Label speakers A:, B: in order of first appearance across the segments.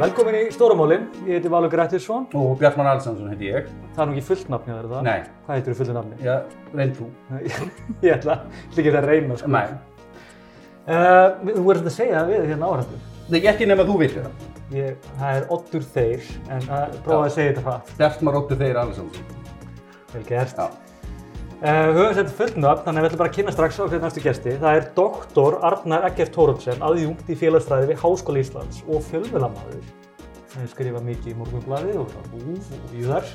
A: Velkomin í Stórumólinn, ég heiti Valur Grettisson.
B: Og Bjartmann Alsson heiti ég.
A: Það er nú ekki fullt nafni að það?
B: Nei.
A: Hvað heitir þú fullt nafni?
B: Já, reyn þú.
A: ég ætla ekki það að reyna, sko.
B: Nei.
A: Uh, þú verður þetta að segja það við hérna áhættu.
B: Nei, ekki nema þú vilt það.
A: Ég, það er Ottur Þeir, en uh, prófaði að segja þetta hratt.
B: Bjartmann Ottur Þeir Alsson.
A: Vel gert.
B: Já.
A: Uh, höfum þetta fullt nöfn, þannig að við ætlum bara að kynna strax á hvernig næstu gesti. Það er doktor Arnar Eggert Thorundsen, aðjungt í félagsfræði við Háskóla Íslands og fjölmjölamæður. Það er skrifað mikið í Morgunblæði og Úf og Víðar.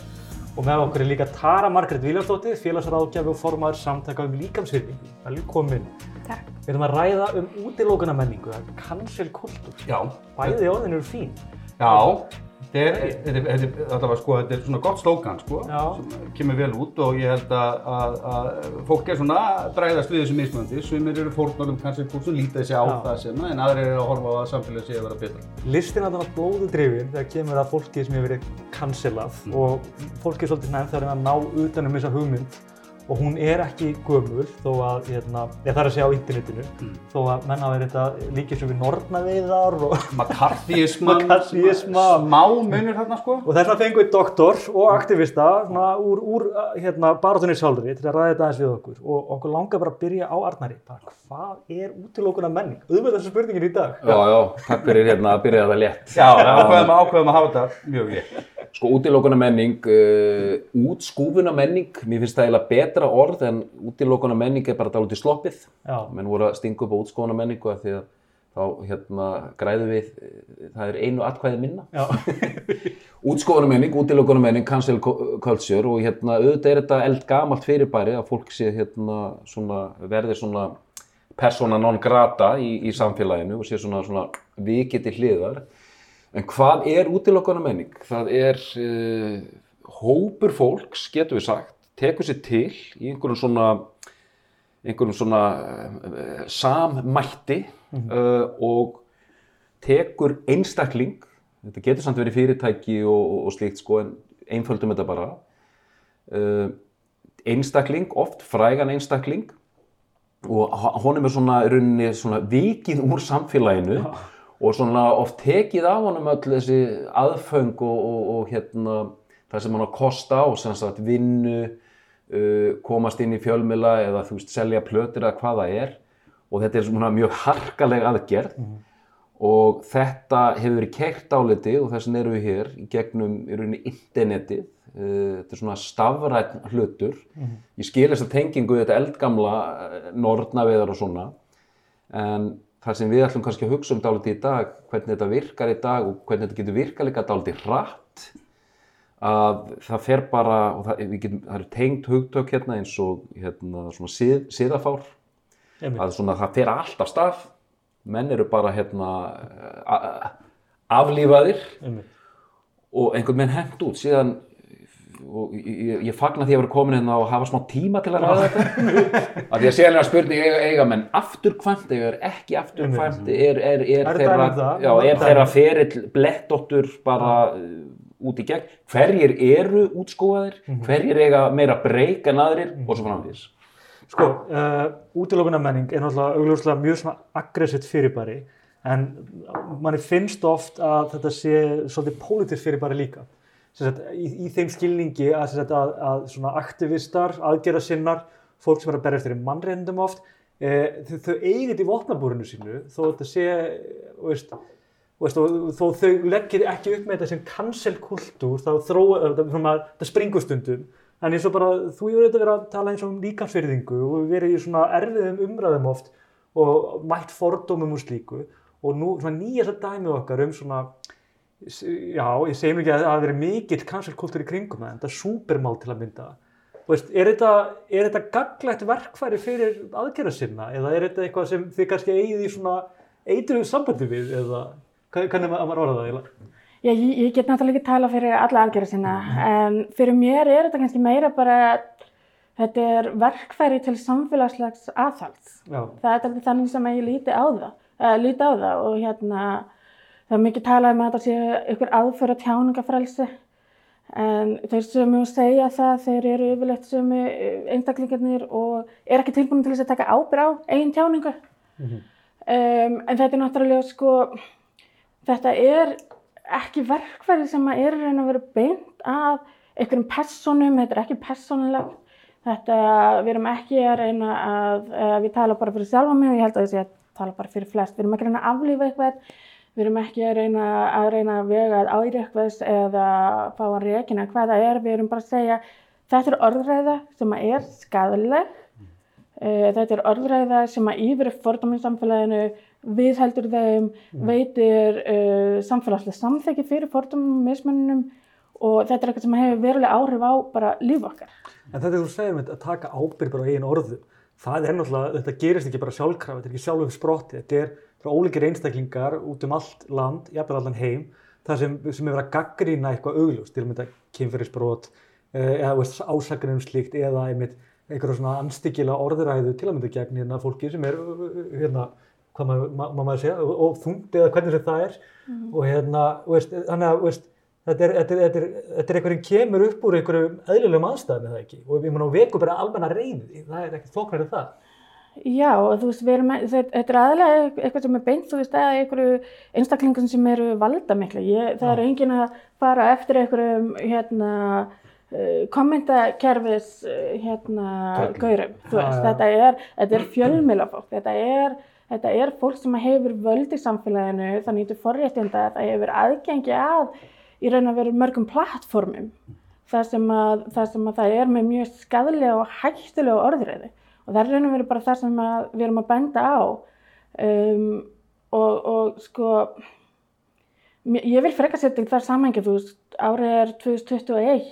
A: Og með okkur er líka Tara Margrét Viljársdóttir, félagsráðgjafi og formaður samtaka um líkamsvirðingu. Velkomin.
C: Takk.
A: Við erum að ræða um útilókana menningu, það er cancel kultúr.
B: Já.
A: Bæði orðin eru fín.
B: Já. Þetta var, sko, þetta er svona gott slókan sko,
A: Já.
B: sem kemur vel út og ég held að, að, að fólk er svona að bræðast við þessu mismöndi. Sumir eru fórnálum kannski fólk sem lítið sig á
A: Já.
B: það sem, en aðrir eru að horfa á að samfélagi sé að vera betra.
A: Listin að þannig blóðu drifin þegar kemur að fólki sem hefur verið cancelað og fólki er svolítið svona reyna að ná utanum þessa hugmynd og hún er ekki gömul þó að, hérna, ég þarf að segja á internetinu, þó að menn hafa verið þetta líkið svo við nornaveiðar og,
B: McCarthyisma. smá munur þarna sko.
A: og þess fengum við doktor og aktivista svona, úr, úr hérna, barátunni sjálfri til að ræða þetta aðeins við okkur og okkur langar bara að byrja á Arnari, bara hvað er útilókuna menning? Auðvitað þessu spurningin í dag.
D: Já, já, takk fyrir hérna að byrja það létt.
B: Já, ákveðum, ákveðum að hafa þetta mjög létt.
D: Sko, útilókuna menning, uh, útskúfuna menning, mér finnst það betra orð en útilókuna menning er bara dálítið sloppið.
A: Já.
D: Menn voru að stinga upp á útskúfuna menningu af því að þá hérna græðu við, það er einu atkvæði minna.
A: Já.
D: Útskóðunum menning, útilókunum menning, cancel culture og hérna auðvitað er þetta eldgamalt fyrirbæri að fólk sé hérna svona, verði svona persona non grata í, í samfélaginu og sé svona, svona vikið til hliðar. En hvað er útilókunum menning? Það er uh, hópur fólks, getur við sagt, tekur sér til í einhverjum svona einhverjum svona uh, sammætti uh, og tekur einstakling þetta getur samt verið fyrirtæki og, og, og slíkt sko en einföldum þetta bara uh, einstakling, oft frægan einstakling og honum er svona, í rauninni, svona vikið úr samfélaginu og svona oft tekið af honum öll þessi aðföng og, og, og hérna það sem hann á kosta á, sem sagt vinnu uh, komast inn í fjölmila eða þú veist selja plötur eða hvað það er. Og þetta er svona mjög harkaleg aðgerð. Og þetta hefur verið keirt áliti og þess vegna erum við hér í gegnum í rauninni internetið. Uh, þetta er svona stafræn hlutur. Ég skil þess að tengingu þetta eldgamla uh, nornaveðar og svona. En það sem við ætlum kannski að hugsa um dálítið í dag hvernig þetta virkar í dag og hvernig þetta getur virkað líka dálítið hratt að það fer bara og það, getum, það eru tengt hugtök hérna eins og hérna svona sið, siðafár.
A: Einmitt.
D: að svona það fer allt af stað. Menn eru bara hérna aflífaðir.
A: Einmitt.
D: og einhvern menn hent út. Síðan og ég, ég, ég fagna því að vera komin hérna og hafa smá tíma til að ræða þetta. Af því að er að spurning eiga, eiga menn afturkvæmt, eiga er ekki afturkvæmt? Er, er, er,
A: Er
D: þeirra,
A: um
D: já, þeirra ferill blettóttur bara út í gegn. Hverjir eru útskóðaðir hverjir eiga meira breyk en aðrir og svo framvís
A: Sko, uh, útilókuna menning er náttúrulega augljóslega mjög svona aggressivt fyrirbæri en manni finnst oft að þetta sé svolítið pólitísk fyrirbæri líka. Sagt, í, í þeim skilningi að, sagt, að, að svona aktivistar, aðgerðasinnar, fólk sem er að berjast fyrir mannreindum oft, eh, þau, þau eigið í vopnabúrinu sínu þó þetta sé, veist, veist, þó þau leggir ekki upp með þetta sem cancel kultúr, þá þróa, þetta springur stundum. En eins og bara, þú hefur auðvitað verið að tala eins og um líkansverðingu og við verið í svona erfiðum umræðum oft og mætt fordómum og slíku og nú svona nýjast að dæmið okkar um svona, já, ég segi mikið að það verið mikill kanselkultúr í kringum það, en þetta er súpermál til að mynda. Veist, er þetta, þetta gaglegt verkfæri fyrir aðgerða sinna eða er þetta eitthvað sem þið kannski eigið í svona eitruðu sambandi við eða hvernig maður orða það eiginlega?
C: Já, ég, ég get náttúrulega ekki tala fyrir alla aðgerða sinna, en fyrir mér er þetta kannski meira bara, þetta er verkfæri til samfélagslegs aðhalds.
A: Já,
C: Það er alveg þannig sem ég líti á það, uh, líti á það og hérna, það er mikið talað um að þetta sé ykkur aðföra tjáningafrelsi, en þeir sem mjög segja það, þeir eru yfirleitt sem einstaklingarnir og er ekki tilbúin til þess að taka ábyrg á eigin tjáningu. um, en þetta er náttúrulega sko, þetta er ekki verkfæri sem er raun að vera beint að einhverjum personum, þetta er ekki personulegt, þetta, við erum ekki að reyna að, uh, við tala bara fyrir sjálfa mig og ég held að ég sé að tala bara fyrir flest, við erum ekki að reyna að aflífa eitthvað, við erum ekki að reyna að reyna að vega að ári eitthvað eða fá að reikina hvað það er, við erum bara að segja, þetta er orðræða sem er skadaleg, uh, þetta er orðræða sem að yfir fordóminn samfélaginu viðheldur þeim, veitir uh, samfélagslega samþekki fyrir fordómum mismunum og þetta er eitthvað sem hefur verulega áhrif á bara líf okkar.
A: En þetta þú segir með að taka ábyrg bara á eigin orðum. Það er náttúrulega, þetta gerist ekki bara sjálfkrafa, þetta er ekki sjálfum sprotti, þetta er frá ólíkir einstaklingar út um allt land, jafnveg allan heim, það sem, sem er verið að gaggrína eitthvað augljóst, til að mynda kynferðisbrot eða veist, ásakarinn um slíkt eða einmitt einhverja svona anstíkila orðuræðu til að mynda gegn hérna fólki sem er hérna, hvað maður, ma maður segja, og, og þungt eða hvernig sem það er og hérna, veist, þannig að veist, þetta er, þetta er, þetta er, er einhverjum kemur upp úr einhverjum eðlilegum aðstæðum eða ekki og við munum veku bara almenna reyði, það er ekkert flóknarið það.
C: Já, og þú veist, við erum, þetta er aðlega eitthvað sem er beint, þú veist, eða einhverju einstaklingum sem eru valda miklu. Ég, það er engin að fara eftir einhverjum, hérna, uh, kommentakerfis, hérna, gaurum. Þú veist,
A: Já, já.
C: þetta er, þetta er fjölmilafólk, þetta er, þetta er fólk sem hefur völd í samfélaginu, það nýtur forréttinda, það hefur aðgengi að í raun að vera mörgum plattformum þar sem að það, sem að það er með mjög skadlega og hættulega orðræði og það er raun og verið bara það sem að við erum að benda á. Um, og, og sko ég vil frekar setja í þar samhengi þú veist, árið er 2021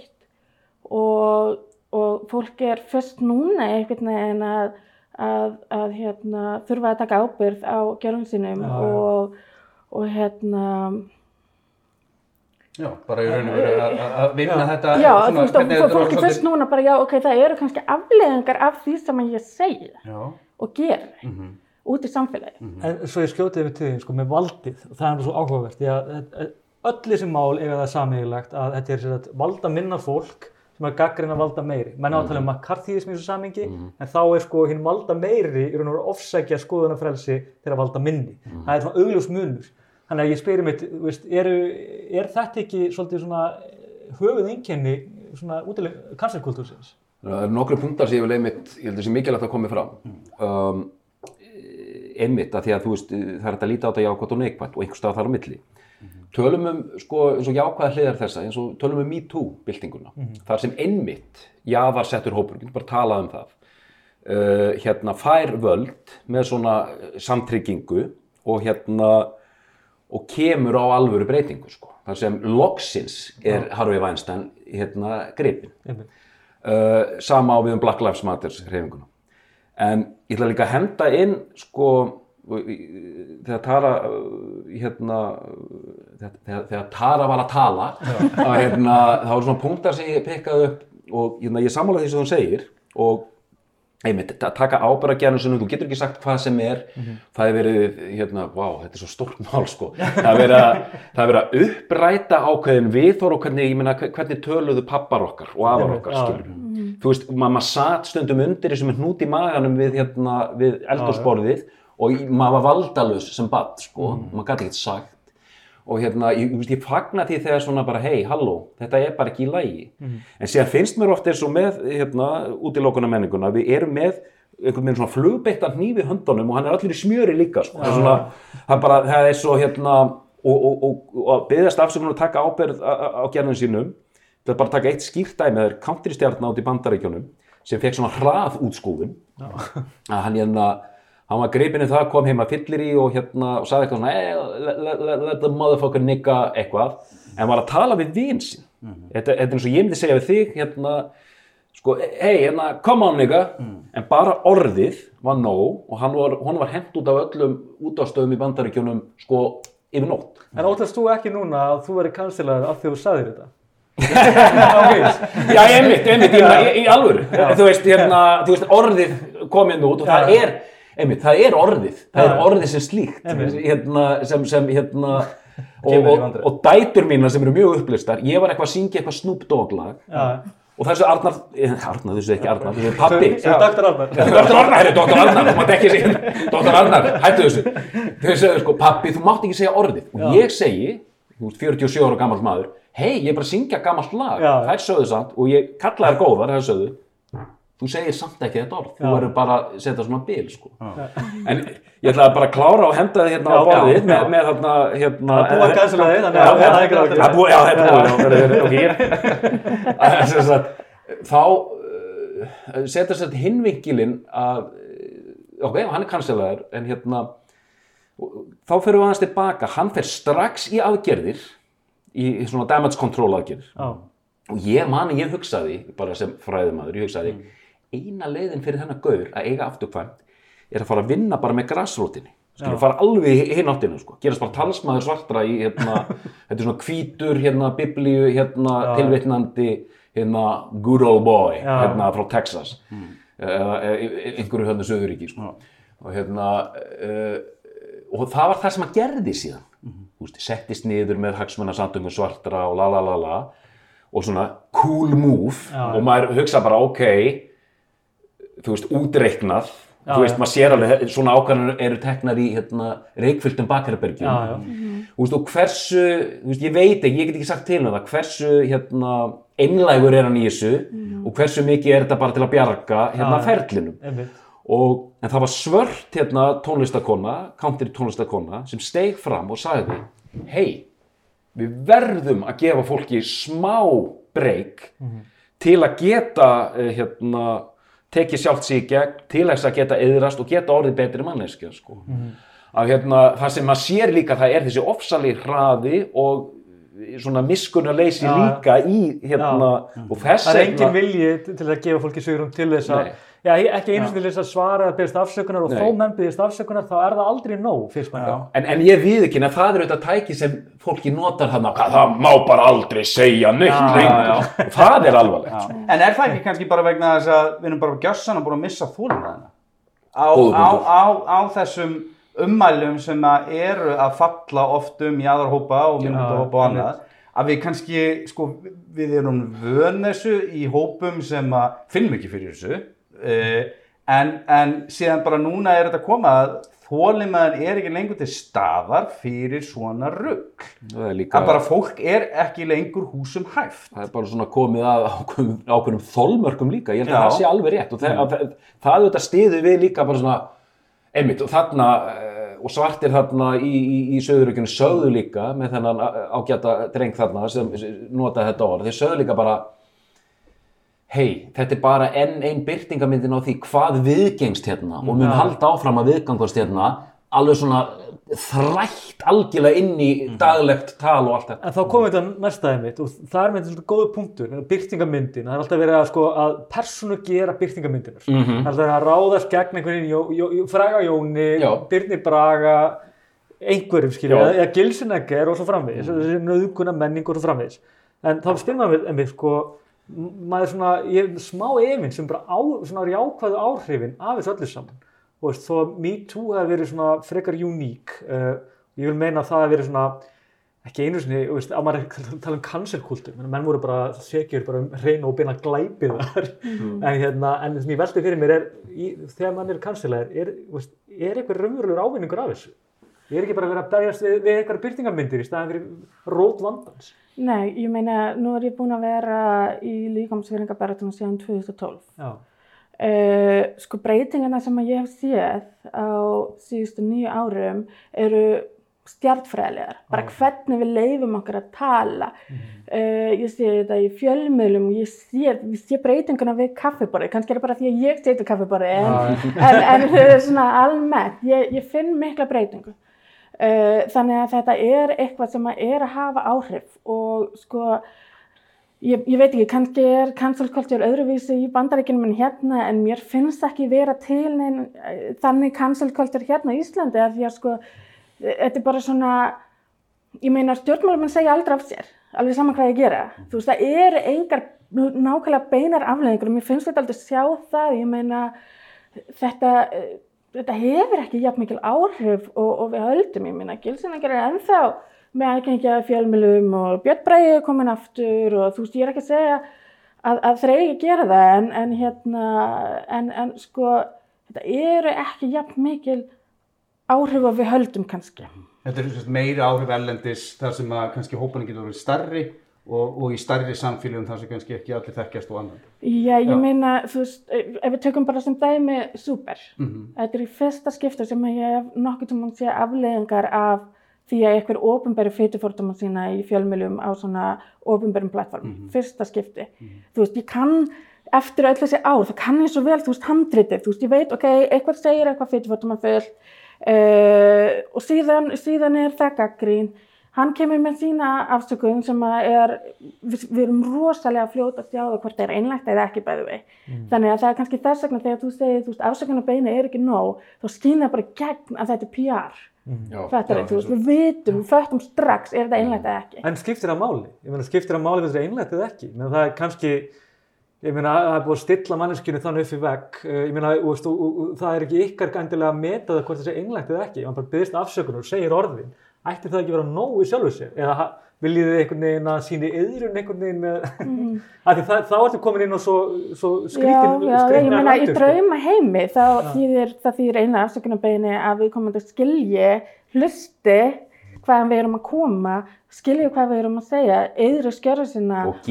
C: og, og fólk er fyrst núna einhvern veginn að, að, að hérna, þurfa að taka ábyrgð á gerðum sínum
A: Já, já.
C: og, og hérna
B: Já, bara í raun og veru að- vinna þetta
C: Já,
B: svona,
C: þú veist, og
B: hvernig
C: fólk
B: þetta
C: er
B: var
C: fyrst núna bara, já, ok, það eru kannski afleðingar af því sem að ég segi
B: Já,
C: og gera
B: mhm,
C: út í samfélagi.
A: En svo ég skjótið við til því, sko, með valdið, og það er nú svo áhugavert, því að að- öll þessi mál eiga það samíðilegt að þetta er sér að valda minna fólk sem er gaggrinn að valda meiri. Menn átala um McCarthyism í þessu samingi, en þá er sko hinn valda meiri í raun og ofsækja skoðunarfrelsi til að valda minni. Það er svona augljós munur. Þannig að ég spyrir mitt, veist, eru, er þetta ekki svolítið svona höfuð einkenni svona útileg kanserkultúrsins?
D: Það eru nokkru punktar sem ég vil einmitt, ég held að það sé mikilvægt að komi fram. Um, einmitt að því að þú veist, það er að líta á þetta jákvæmt og neikvæmt og einhver stað þar á milli. Tölum um, sko, eins og jákvæða hliðar þessa, eins og tölum um MeToo-byltinguna. Þar sem einmitt, jaðarsettur hópur, við getum bara talað um það, uh, hérna fær völd með svona samtryggingu og hérna, og kemur á alvöru breytingu, sko. Þar sem loksins er Harvey Weinstein, hérna, gripinn.
A: Einmitt.
D: Uh, sama á við um Black Lives Matter hreyfinguna. En ég ætla líka að henda inn sko þegar Tara hérna þegar, þegar, Tara var að tala að, hérna, þá eru svona punktar sem ég pekkaði upp og hérna, ég sammála því sem þú segir og einmitt, ta- taka ábæra gerðum sem þú getur ekki sagt hvað sem er. Það er verið, hérna, wow, þetta er svo stórt mál sko, það er verið að það er verið að uppræta ákveðin viðhor og hvernig, ég meina, hvernig töluðu pappar okkar og afar okkar, skilur þú veist, ma- maður satt stundum undir þessum hnút í maganum við, hérna, við eldhúsborðið og í- maður var valdalaus sem bad, sko, maður gæti ekkert sagt. Og hérna, ég, ég, ég fagna því þegar svona bara, hei, halló, þetta er bara ekki í lagi. En síðan finnst mér ofta eins og með, hérna, útilokuna menninguna, við erum með einhvern veginn svona flugbeittan hnífi höndunum og hann er allir í smjöri líka, sko. Er svona, er bara, það er svo, hérna, og, og, og, og byggðast afsökunar að taka ábyrgð á, á, á gerðin sínum, það er bara að taka eitt skýrt dæmi, það er countrystjarn át í bandaríkjunum sem fekk svona hrað útskúfun, að hann hérna, hann var greipinn í það, kom heim að fyllir í og hérna og sagði eitthvað svona hey, let, let, let, let the motherfucker nigga eitthvað. En var að tala við vin sín þetta, þetta er eins og ég myndi segja við þig hérna, sko, hei, hérna, come on nigga. En bara orðið var nóg og hann var, var hent út af öllum útástöðum í bandaríkjunum sko, yfir nótt.
A: En óttast þú ekki núna að þú verið kansilegaður af því þú sagðir þetta?
D: Já, einmitt, einmitt, í, alvöru. Þú veist, hérna, þú veist, orðið komið út og það er, einmitt, það er orðið það er
A: Já.
D: orðið sem slíkt hérna, sem, sem, hérna og, og, og dætur mína sem eru mjög upplistar ég var eitthvað að syngja eitthvað Snoop Dogg lag
A: Já.
D: og þessu Arnar, eh, Arnar, þessu ekki Arnar þessu pappi
A: Sem Dr. Arnar.
D: Dr. Arnar, herri, Dr. Arnar, þú mátt ekki segja Dr. Arnar, hættu þessu þau segðu sko, pappi, þú mátt ekki segja orðið og ég segi, þú veist, 47 ára gammal maður hei, ég er bara að syngja gammalt lag
A: Já.
D: þær sögðu samt og ég kalla þær góðar þær sögðu, þú segir samt ekki þetta orð. Þú verður bara að setja svona bil sko. en ég ætlaði bara að klára og henda þið hérna á borðið með, þarna hérna,
A: Það er búið að cancela þig, þannig að það er ekki
D: já,
A: ágjörð.
D: það er búið, já, þetta búið, ok, þá uh, setja sér hinvinkilinn að, uh, ok, hann er kanselaður, en hérna, þá fyrir við aðeins tilbaka, hann fer strax í aðgerðir, í, í svona damage control aðgerðir.
A: Já,
D: Og ég mani, ég hugsaði, bara sem fræðumadur, ég hugsaði, eina leiðin fyrir þennan gaur að eiga afturkvæmt er að fara að vinna bara með grassrótinni. Skilur, fara alveg hinn áttinu, sko. Gerast bara talsmaður svartra í, hérna, þetta er svona hvítur, hérna, biblíu, hérna,
A: Já.
D: tilvitnandi, hérna, good old boy,
A: Já.
D: hérna, frá Texas. Eða e- einhverju hérna Söðuríki, sko. Og hérna, uh, og það var það sem að gerði síðan. Þú veist, settist niður með hagsmunarsamtöngum svartra og la la la la og svona cool move
A: Já.
D: og maður hugsa bara ok þú veist, útreiknað.
A: Já,
D: þú veist, maður sér alveg, svona ákvæðanir eru teknar í hérna, reikfylltum bakherbergjum.
A: Já, já.
D: Þú veist, og hversu, þú veist, ég veit ekki, ég get ekki sagt til um það, hversu, hérna, einlægur er hann í þessu og hversu mikið er þetta bara til að bjarga, hérna, ferlinum. Og, en það var svört, hérna, tónlistakona, country tónlistakona, sem steig fram og sagði, hei, við verðum að gefa fólki smá breyk til að geta, eh, hérna, tekið sjálft sig í gegn, til þess að geta yðrast og geta orðið betri manneskja, sko að hérna, það sem maður sér líka það er þessi ofsali hraði og svona miskunnarleysi
A: Já.
D: líka í hérna og þess
A: Það er engin vilji til að gefa fólki sigurum til þess að. Já, ekki einu sinni til þess að svara að byrjast afsökunar og
D: Nei.
A: þó menn byrjast afsökunar þá er það aldrei nóg, fyrst mann.
D: en, en ég við ekki, að það er auðvitað tæki sem fólki notar þarna, hvað, það má bara aldrei segja neitt
B: Já,
D: lengur. og það er alvarlegt
B: Já. En er það ekki kannski bara vegna þess að við erum bara gjössan að búin að missa þólumræðina á, á, á, á þessum ummælum sem að eru að falla oft um jáðarhópa og minnundahópa og annað að við kannski, sko, við erum vön þessu í hópum sem að finnum ekki fyrir þessu en, en síðan bara núna er þetta að koma að þólimaðin er ekki lengur til staðar fyrir svona rugg að bara fólk er ekki lengur húsum hæft.
D: Það er bara svona komið að ákveðum þolmörkum líka, ég held að
B: Já.
D: það sé alveg rétt og það, að, það, það auðvitað stiður við líka bara svona, einmitt, og þarna eh, og svartir þarna í, í, í söðurökjunum sögðu líka með þennan ágæta dreng þarna sem notaði þetta orð, þeir sögðu líka bara hei, þetta er bara enn ein byrtingamyndin á því hvað viðgengst hérna og mun
A: Já.
D: halda áfram að viðgangast hérna alveg svona þrætt algjörlega inn í daglegt tal og allt þetta
A: En þá komum við þetta næstaðið mitt og það er með þetta góða punktur, byrtingamyndin, það er alltaf verið að, sko, að persónu gera byrtingamyndinar. Mm -hmm. Það er alltaf verið að ráðast gegn einhvern veginn, Jó- Jó- Jó- Fræga Jóni,
D: Já.
A: Birnir Braga, einhverjum skilja, eða Gilsinegger og svo framvegis, þessi nöðguna menning og svo framvegis. En þá spyrir maður einmitt, sko, m- maður svona, ég er smá efinn sem bara á, svona jákvæðu áhrifin af þessu öllu saman. Og veist, þó að Me Too hefði verið svona frekar uník, uh, ég vil meina að það hefði verið svona, ekki einu sinni, þú veist, að maður að tala um cancelkultur, menn, voru bara sekjur bara um reyna og beina glæpið þar, en hérna, en sem ég veldi fyrir mér er, í, þegar mann er cancelaður, er, þú er eitthvað raunverulegur ávinningur af þessu? Ég er ekki bara að vera að berjast við, við eitthvað byrtingamyndir í staðan fyrir rót vandans.
C: Nei, ég meina, nú er ég búin að vera í líkamsveringabarðunum síðan 2012.
A: Já,
C: Uh, sko breytingarna sem ég hef séð á síðustu nýju árum eru stjartfræðilegar, bara hvernig við leifum okkur að tala. Uh, ég sé þetta í fjölmiðlum ég sé, sé breytinguna við kaffiborði, kannski er það bara því að ég seti kaffiborði en, en, en svona almennt, ég, ég finn mikla breytingu þannig að þetta er eitthvað sem að er að hafa áhrif og sko Ég, ég veit ekki, kannski er culture öðruvísi í bandaríkinum en hérna en mér finnst ekki vera til neinn eh, þannig culture hérna í Íslandi af því að sko, eh, þetta er bara svona, ég meina stjórnmálum segja aldrei af sér, alveg saman hvað ég gera. Þú veist, það eru engar nákvæmlega beinar afleðingur og mér finnst þetta aldrei sjá það, ég meina þetta, eh, þetta hefur ekki jafn mikil áhrif og, og við höldum, ég meina, gilsina gerir ennþá með aðgengja fjölmjölum og Björn Bræði er komin aftur og þú veist, ég er ekki að segja að, að þeir eigi að gera það en, en hérna, en, en sko, þetta eru ekki jafn mikil áhrif að við höldum kannski.
B: Þetta er meiri áhrif erlendis þar sem að kannski hópanin getur verið starri og, og í starri samfélagum þar sem kannski ekki allir þekkjast og annan.
C: Já, ég
B: Já.
C: meina, þú veist, ef við tökum bara sem dæmi super.
B: Mhm.
C: Þetta er í fyrsta skipta sem ég hef nokkuð tímann sé afleðingar af því að einhver ofinbæri fytufordóma sína í fjölmjölum á svona ofinbærum plattform. Fyrsta skipti. Þú veist, ég kann eftir öll þessi ár, það kann ég svo vel, þú veist, handritið, þú veist, ég veit, ok, eitthvað segir eitthvað fytufordóma full uh, og síðan, síðan er það gaggrín. Hann kemur með sína afsökun sem að er, við, við erum rosalega fljót að sjá það hvort það er einlægt eða ekki bæðu við. Þannig að það er kannski þess vegna þegar þú segir, þú veist, afsökunarbeini er ekki nóg, þá skýna bara gegn að þetta er PR.
D: Já,
C: Þetta er, þú veist, við vitum, við föttum strax, er þetta einlægt eða ekki.
A: En skiptir það máli? Ég meina, skiptir það máli við þetta er einlægt eða ekki? Meina, það er kannski, ég meina, það er búið að stilla manneskjunu þannig upp í vegg. eh, Ég meina, og, og, og, og það er ekki ykkar endilega að meta það hvort það sé einlægt eða ekki. Man bara byggðist afsökunar og segir orðin. Ætti það ekki vera nóg í sjálfu sér? Eða ha- viljið þið einhvern veginn að síni yðrun einhvern veginn með... Mm. það, þá ertu komin inn á svo, svo
C: Já,
A: skrítin,
C: já, ég meina, í
A: sko.
C: drauma heimi, þá þýðir, það þýðir eina afsökunarbeini að við komum að skilji, hlusti hvaðan við erum að koma, skilji hvað við erum að segja, yðru skjöru sinna
D: Og
C: og,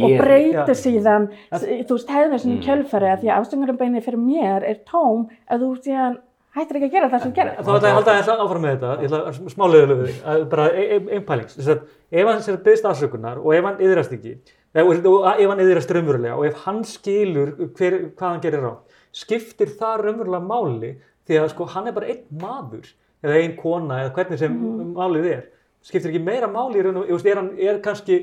A: Já.
C: síðan, þú veist, hefðin sinni
D: Mm.
C: kjölfari að því að afsökunarbeini fyrir mér er tóm að þú síðan hættir ekki að gera það sem gerir.
A: Þá ætla ég að halda aðeins áfram með þetta, ég ætla að smá leiðulega við þig, að bara ein, ein, ein pælings. Þess að ef hann sér byggðist afsökunar og ef hann yðrast ekki, og, ef hann yðrast raunverulega og ef hann skilur hver, hvað hann gerir rátt, skiptir það raunverulega máli því að sko hann er bara einn maður eða einn kona eða hvernig sem málið er. Skiptir ekki meira máli í raun og, ég veist, er hann, er kannski,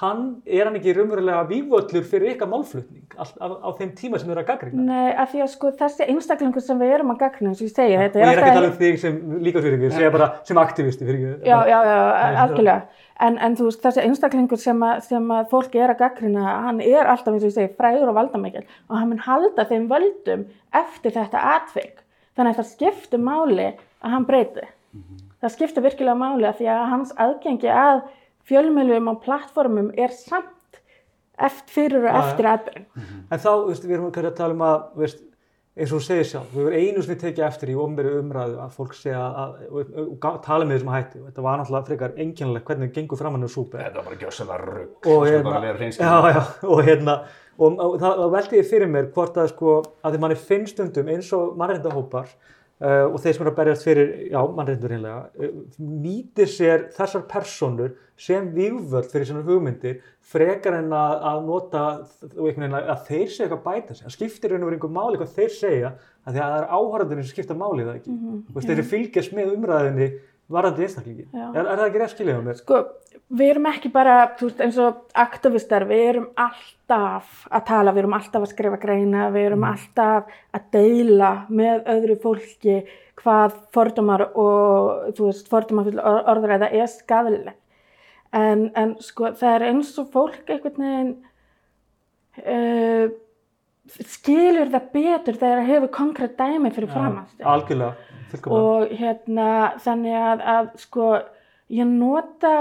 A: hann, er hann ekki raunverulega vígvöllur fyrir ykkar málflutning á, á, á þeim tíma sem þið eru að gaggrina?
C: Nei, að því að sko þessi einstaklingur sem við erum að gagna, eins og ég segi, þetta
A: Og ég er ekki að
C: alltaf-
A: tala um þig sem líkasfyrirgir, segja bara sem aktivisti fyrir ekki.
C: Já, já, já, algjörlega. En, en þú veist, þessi einstaklingur sem að, sem að fólki er að gaggrina, hann er alltaf, eins og ég segi, frægur og valdamikil og hann mun halda þeim völdum eftir þetta atvik. Þannig að það skiptir Það fjölmjölum og plattformum er samt eftir, fyrir og eftir atbyrjun.
A: En þá, veist, við erum kannski að tala um að, veist, eins og þú segir sjálf, við erum einu sinni tekið eftir í ofnbæri umræðu að fólk segja að, og, og, og tala með þessum hætti og þetta var náttúrulega frekar einkennilegt hvernig það gengur fram hann úr súper.
B: Þetta var bara gjössalega rugg. Sko,
A: hérna,
B: bara vera hreinskilinn.
A: já, já, og hérna, og, og það, það veldi ég fyrir mér hvort að sko, að því manni finnst stundum eins og mannreindahópar uh, og þeir sem eru að berjast fyrir, já, mannreindur hinnlega, uh, nýtir sér þessar personur sem vígvöld fyrir svona hugmyndir frekar en að, að nota og einhvern veginn að, þeir segja eitthvað að bæta sig. Það skiptir raun og verið einhver máli hvað þeir segja að því að það er áhörðunni sem skipta máli það ekki. Mm -hmm. Þeir eru fylgjast með umræðinni varandi einstaklingi.
C: Já.
A: Er, er það ekki á mér?
C: Sko, við erum ekki bara, veist, eins og aktivistar, við erum alltaf að tala, við erum alltaf að skrifa greina, við erum alltaf að deila með öðru fólki hvað fordómar og, þú veist, fordómar orðræða er skadalega. En, en sko, það er eins og fólk einhvern veginn uh, skilur það betur þegar það hefur konkrétt dæmi fyrir framast
A: Algjörlega, fullkomlega.
C: og hérna þannig að, að sko ég nota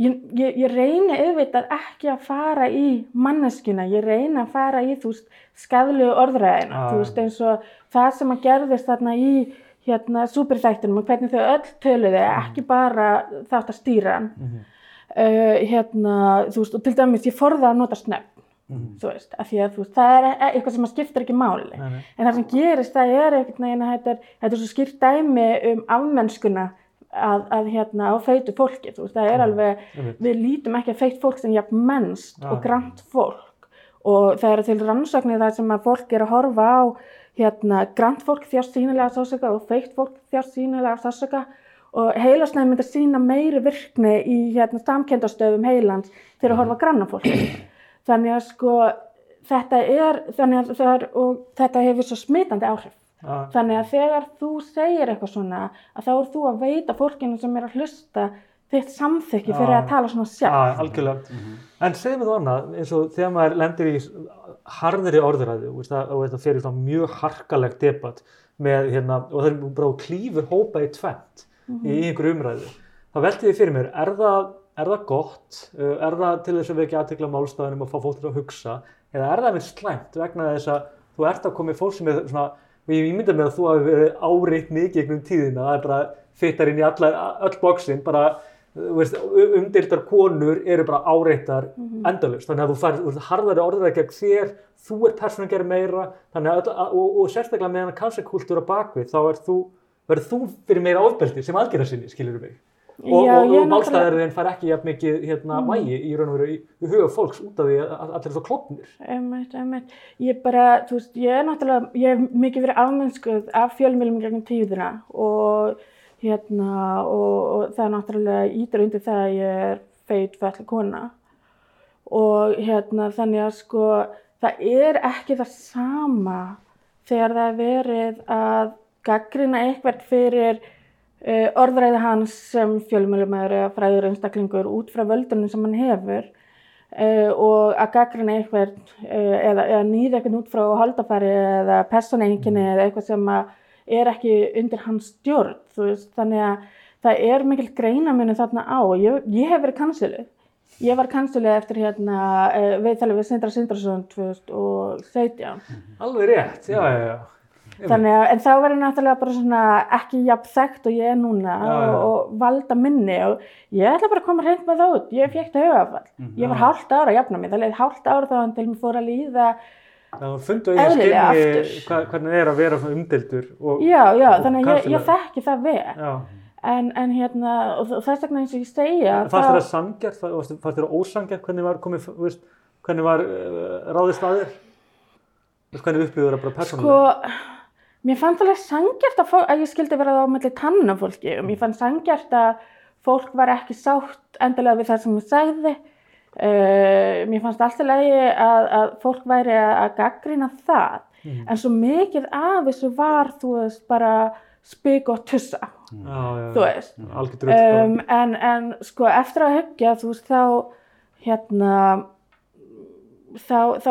C: ég, ég, ég reyni auðvitað ekki að fara í manneskuna, ég reyni að fara í þú veist skadlegu orðræðina,
A: Ah.
C: þú veist eins og það sem að gerðist þarna í hérna superþættunum og hvernig þau öll töluði, ekki bara þátt að stýra hann
A: Mhm.
C: Uh, hérna, þú veist, og til dæmis ég forða að nota snöfn þú veist, af því að þú veist, það er e- eitthvað sem að skiptir ekki máli
A: Nei, nei.
C: en það sem gerist, það er einhvern veginn að þetta er, þetta er svo skýrt dæmi um afmennskuna að, að hérna á feitu fólki, þú veist, það er alveg
A: einmitt.
C: við lítum ekki að feitt fólk sem jafn mennst
A: Já.
C: og grant fólk og það eru til rannsóknir þar sem að fólk er að horfa á hérna, grant fólk þjást sínilega sásöka og feitt fólk þjást sínilega sásöka og heilasnæði myndi að sína meiri virkni í hérna, samkendastöfum heilans þegar að horfa á granna fólk. Þannig að sko þetta er, þannig að það er, og þetta hefur svo smitandi áhrif.
A: Já.
C: Þannig að þegar þú segir eitthvað svona, að þá er þú að veita fólkinu sem er að hlusta þitt samþykki fyrir
A: Já.
C: að tala svona sjálf.
A: Já, algjörlega. En segðu mig þú annað, eins og þegar maður lendir í harðri það, og þetta fyrir svona mjög harkalegt debatt með, hérna, og það er bara klífur hópa í tvent í einhverju umræðu. Það velti því fyrir mér, er það, er það gott, uh, er það til þess að við ekki aðtekla málstæðunum og fá fólk til að hugsa, eða er það með slæmt vegna þess að þú ert að koma í fólk sem er svona og ég ímynda mér að þú hafi verið áreitt mikið gegnum tíðina, það er bara fittar inn í alla, öll bóksinn, bara umdeildar konur eru bara áreittar endalust, þannig að þú fær þú veist, harðari orðræði gegn þér, þú ert persónu að gera meira, þannig að, og, og sérstaklega með hann kanserkultúr á bakvið, þá er þú, verður þú fyrir meira ofbeldi sem aðgerða sinni, skilur mig. Og,
C: Já,
A: og, og málstæðarinn fær ekki jafn mikið hérna, vægi í raun og veru í, huga fólks út af því að allir svo klopnir.
C: Einmitt, einmitt. Ég bara, þú veist, ég er náttúrulega, ég hef mikið verið afmennskuð af fjölmjölum gegnum tíðina og hérna, og, og það er náttúrulega ítur undir það að ég er feit fætli kona og hérna, þannig að sko, það er ekki það sama þegar það er verið að gaggrina eitthvað fyrir uh, orðræði hans sem fjölmjölumæður eða fræður einstaklingur út frá völdunum sem hann hefur uh, og að gaggrina eitthvað uh, eða, eða nýða eitthvað út frá holdafæri eða personeinkinni eða eitthvað sem er ekki undir hans stjórn veist, þannig að það er mikil greinaminu þarna á. Og ég, ég hef verið kansiluð ég var kansiluð eftir hérna viðtalið við Sindra Sindrason 2017
A: Alveg rétt, já, já, já.
C: Þannig að, en þá ég náttúrulega bara svona ekki jafn þekkt og ég er núna
A: Já,
C: og, og valda minni og ég ætla bara að koma hreint með það út. Ég fekk það höfafall. Ég var hálft ára að jafna mig. Það leiði hálft ára þá en til mér fór að líða.
A: Það fundu að ég hva, hvernig það er að vera svona umdeldur. Og,
C: Já, já,
A: og
C: þannig að ég, ég þekki það vel.
A: Já.
C: En, en hérna, þess vegna eins og ég segja,
A: Fannst þér það sangjart, fannst þér það ósangjart, hvernig var komið, veist, hvernig var uh, ráðist að þér? Þú veist, Hvernig upplýður það bara persónulega?
C: Sko, mér fannst alveg sangjart að, að ég skildi vera á melli tanna fólki og mér fannst sangjart að fólk var ekki sátt endilega við það sem ég sagði. Uh, mér fannst alltaf lagi að, að fólk væri að, gaggrina það. En svo mikið af þessu var, þú veist, bara spik og tussa,
A: Já, já,
C: þú veist.
A: algjör drull bara.
C: Um, en, en sko eftir að hugja, þú veist, þá, hérna, þá, þá,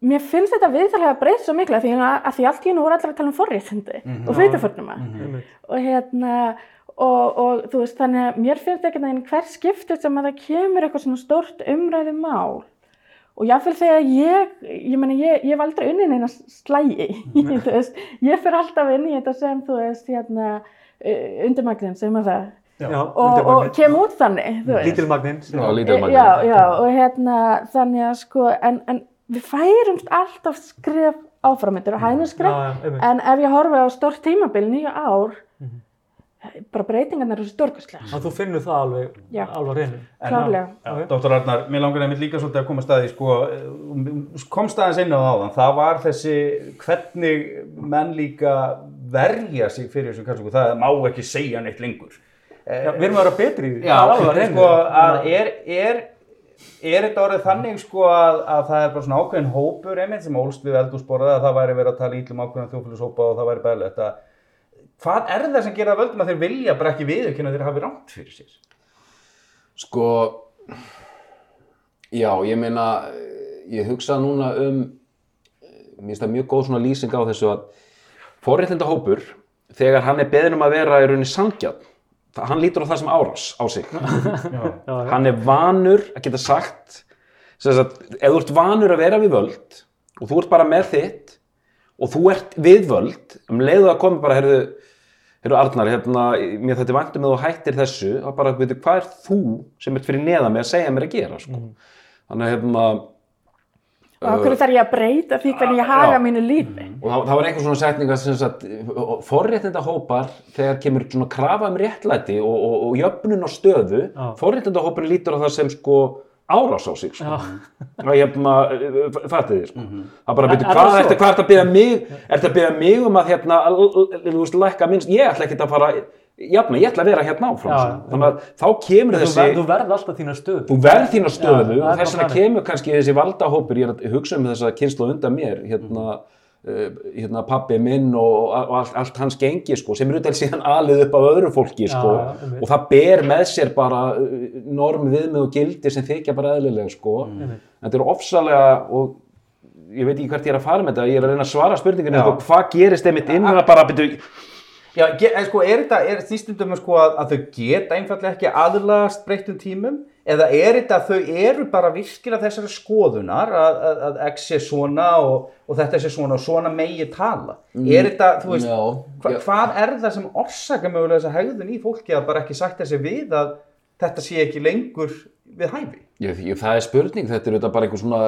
C: mér finnst þetta viðtalega breytt svo mikla því að, að því allt í hennu voru allir að tala um forréttindi og fyrirförnuma
A: Einmitt.
C: og hérna, og, og þú veist, þannig að mér finnst ekki neginn hver skiptið sem að það kemur eitthvað svona stórt umræði mál og jáfnvel þegar ég, ég meni, ég, ég hef aldrei unnið neina slægi, þú veist, ég fyrir alltaf inn í þetta sem, þú veist, hérna, undirmagninn, segir maður það,
A: Já,
C: og, og kem út þannig.
A: Lítilmagninn.
D: Já,
C: og hérna, þannig að sko, en, en við færumst alltaf skref áfram, þetta eru hægni skref,
A: einmitt.
C: en ef ég horfi á stórt tímabil, nýja ár, bara breytingarnar eru stórkastlega,
A: Að þú finnur það alveg,
C: Já.
A: alveg.
B: En-
C: klárlega.
B: Já, Dr. Arnar, mér langar einmitt líka svolítið að koma staði, sko, eh, komst aðeins inn á það það var þessi hvernig menn líka verja sig fyrir þessu kallingu, það má ekki segja neitt lengur.
A: Já, við erum að vera betri.
B: Já,
A: alveg hreinu.
B: sko, að er, er, er þetta orðið þannig, sko, að, að það er bara svona ákveðin hópur einmitt sem ólst við eldúsborða, að það væri verið að tala ítlum ákveðin þjófélagshópa og það væri bæðilegt að Hvað er það sem gera það völdum að þeir vilja bara ekki viðurkenna að þeir hafi rámt fyrir sér?
D: Sko, já, ég meina, ég hugsa núna um, mér finnst það mjög góð svona lýsing á þessu að forréttinda hópur, þegar hann er beðin um að vera í rauninni sangjarn, hann lítur á það sem árás á sig.
B: Já.
A: Já, já.
D: hann er vanur að geta sagt, sagt, ef þú ert vanur að vera við völd og þú ert bara með þitt og þú ert við völd, um leiðu að koma bara, heyrðu, heyrðu Arnar, hérna, mér þetta er vantum að þú hættir þessu, þá bara, veitu, hvað er þú sem ert fyrir neða mig að segja mér að gera, sko. Þannig að, hérna,
C: Og af hverju þarf ég að breyta því hvernig ég haga mínu lífi?
D: og það, það var einhver svona setning að sem sagt, forréttinda hópar þegar kemur svona krafa um réttlæti og, og, og jöfnun á stöðu forréttinda hópar lítur á það sem sko árás á sig sko. að hérna, fatið þið sko. það bara
A: En
D: byrju,
A: er
D: hvað
A: það
D: ertu
A: svo?
D: hvað ertu að byrja mig ertu að byrja mig um að hérna, lækka minnst, ég ætla ekki að fara jafna, ég ætla að vera hérna áfram
A: Já,
D: sko. þannig að þá kemur
A: Þú,
D: þessi
A: ver, þú verð alltaf þína stöð.
D: þú verð þína stöðu
A: Já,
D: og þess vegna kemur kannski þessi valdahópur, ég er að hugsa um þessa kynslu undan mér, hérna, uh, hérna pabbi minn og, og allt, allt hans gengi sko, sem er auðvitað síðan alið upp af öðru fólki sko,
A: Já,
D: og það ber með sér bara uh, norm viðmið og gildi sem þykja bara eðlilega sko.
A: Einmitt.
D: þetta er ofsalega og ég veit ekki hvert ég er að fara með þetta, ég er að reyna að svara spurningunni, sko, hvað gerist einmitt inn að bara byrju,
B: Já, en sko, er þetta, er því stundum sko að, að þau geta einfallega ekki aðlagast breyttum tímum? Eða er þetta að þau eru bara virkilega þessari skoðunar að, að, að X sé svona og, og þetta sé svona og svona megi tala? Er þetta, þú veist,
D: Já,
B: hva, hvað er það sem orsaka mögulega þessa hegðun í fólki að bara ekki sagt þessi við að þetta sé ekki lengur við hæfi.
D: Ég, ég, það er spurning, þetta er auðvitað bara einhver svona,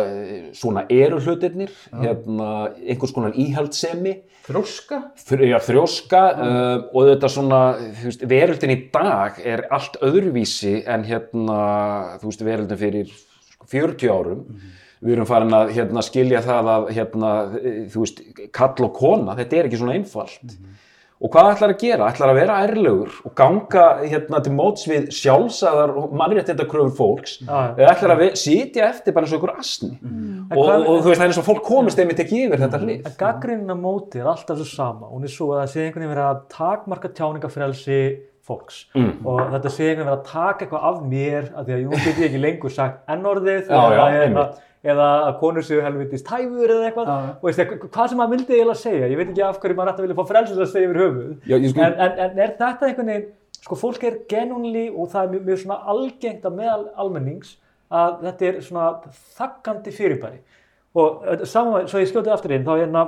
D: svona eru hlutirnir, hérna, einhvers konar íhaldsemi,
B: þróska
D: þr, já, þrjóska uh, og þetta svona, þú veist, veröldin í dag er allt öðruvísi en hérna, þú veist, veröldin fyrir sko, 40 árum. Við erum farin að hérna, skilja það að, hérna, þú veist, kall og kona, þetta er ekki svona einfalt. Og hvað ætlar að gera? Ætlar að vera ærlegur og ganga hérna til móts við sjálfsæðar og mannréttindakröfur fólks eða ætlar að sitja eftir bara eins og einhver asni og,
A: hvað-
D: og þú veist það er eins og fólk komist einmitt ekki yfir þetta hlið
A: En gaggrinin á móti er alltaf svo sama. Hún er svo að það sé einhvern veginn verið að takmarka tjáningafrelsi fólks
D: Mm.
A: og þetta sé einhvern veginn verið að taka eitthvað af mér að því að jú get ég ekki lengur sagt ennorðið
D: Já, já,
A: eða, eða,
D: einmitt.
A: Eða að konur séu helvitist tæfur eða eitthvað
B: já.
A: og veist, hvað sem maður vildi eiginlega segja. Ég veit ekki af hverju maður ætti að vilja fá segja yfir höfuð.
D: Já, sko-
A: en, en, en er þetta einhvern veginn, sko fólk er genúnli og það er mjög, mjög svona algengt að meðal almennings að þetta er svona þakkandi fyrirbæri og saman, svo ég skjóti aftur inn þá er hérna,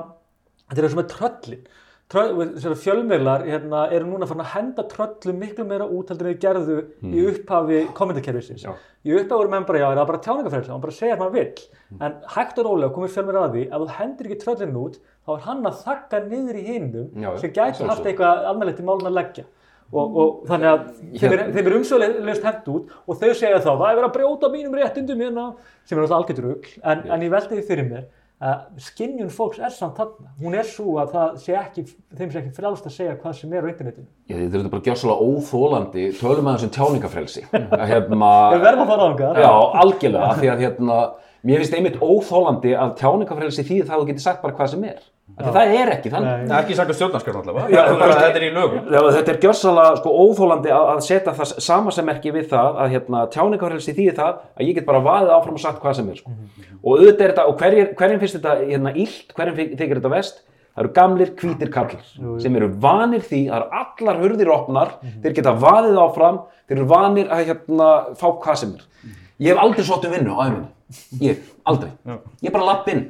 A: þetta er með tröllin Tröll, fjölmiðlar hérna, eru núna farin að henda tröllum miklu meira út heldur en þau gerðu í upphafi kommentarkerfisins. Í upphafi voru menn bara, já, það er bara tjáningafrelsi, hann bara segja hvað hann vill. En hægt og rólega komið fjölmiðlar að því, ef þú hendir ekki tröllin út, þá er hann að þakka niður í hinnum sem gæti haft eitthvað almennilegt í málun að leggja. Og, og þannig að þeim er, er umsöðulegst hent út og þau segja þá, það er verið að brjóta mínum réttindum hérna, sem er alltaf algjörður en, en ég veldi því fyrir mér að skinnjun fólks er samt þarna. Hún er svo að það sé ekki, þeim sé ekki frjálst að segja hvað sem er á internetinu.
D: Já, þetta er bara gjössalega óþólandi, tölum að þessum tjáningafrelsi. Að, hérna,
A: Við verðum að fara á þangað.
D: Já, algjörlega, því að hérna, mér finnst einmitt óþólandi að tjáningafrelsi því það þú getur sagt bara hvað sem er. Því það er ekki þannig.
B: Það er ekki sagt að stjórnarskrifn allavega,
D: Já,
B: bara
D: bara-
B: þetta er í lögum.
D: Já, þetta er gjörsalega sko, óþólandi að, að setja það samasemmerki við það að hérna, tjáningafrelsi þýðir það að ég get bara vaðið áfram og sagt hvað sem er sko. og auðvitað er þetta, og hverjir, hverjum finnst þetta hérna, illt, hverjum þykir þetta vest það eru gamlir hvítir kallar sem eru vanir því, eru allar hurðir opnar, þeir geta vaðið áfram þeir eru vanir að hérna, fá hvað sem er. Ég hef aldrei sótt um vinnu á ég, aldrei ég er bara lapp inn.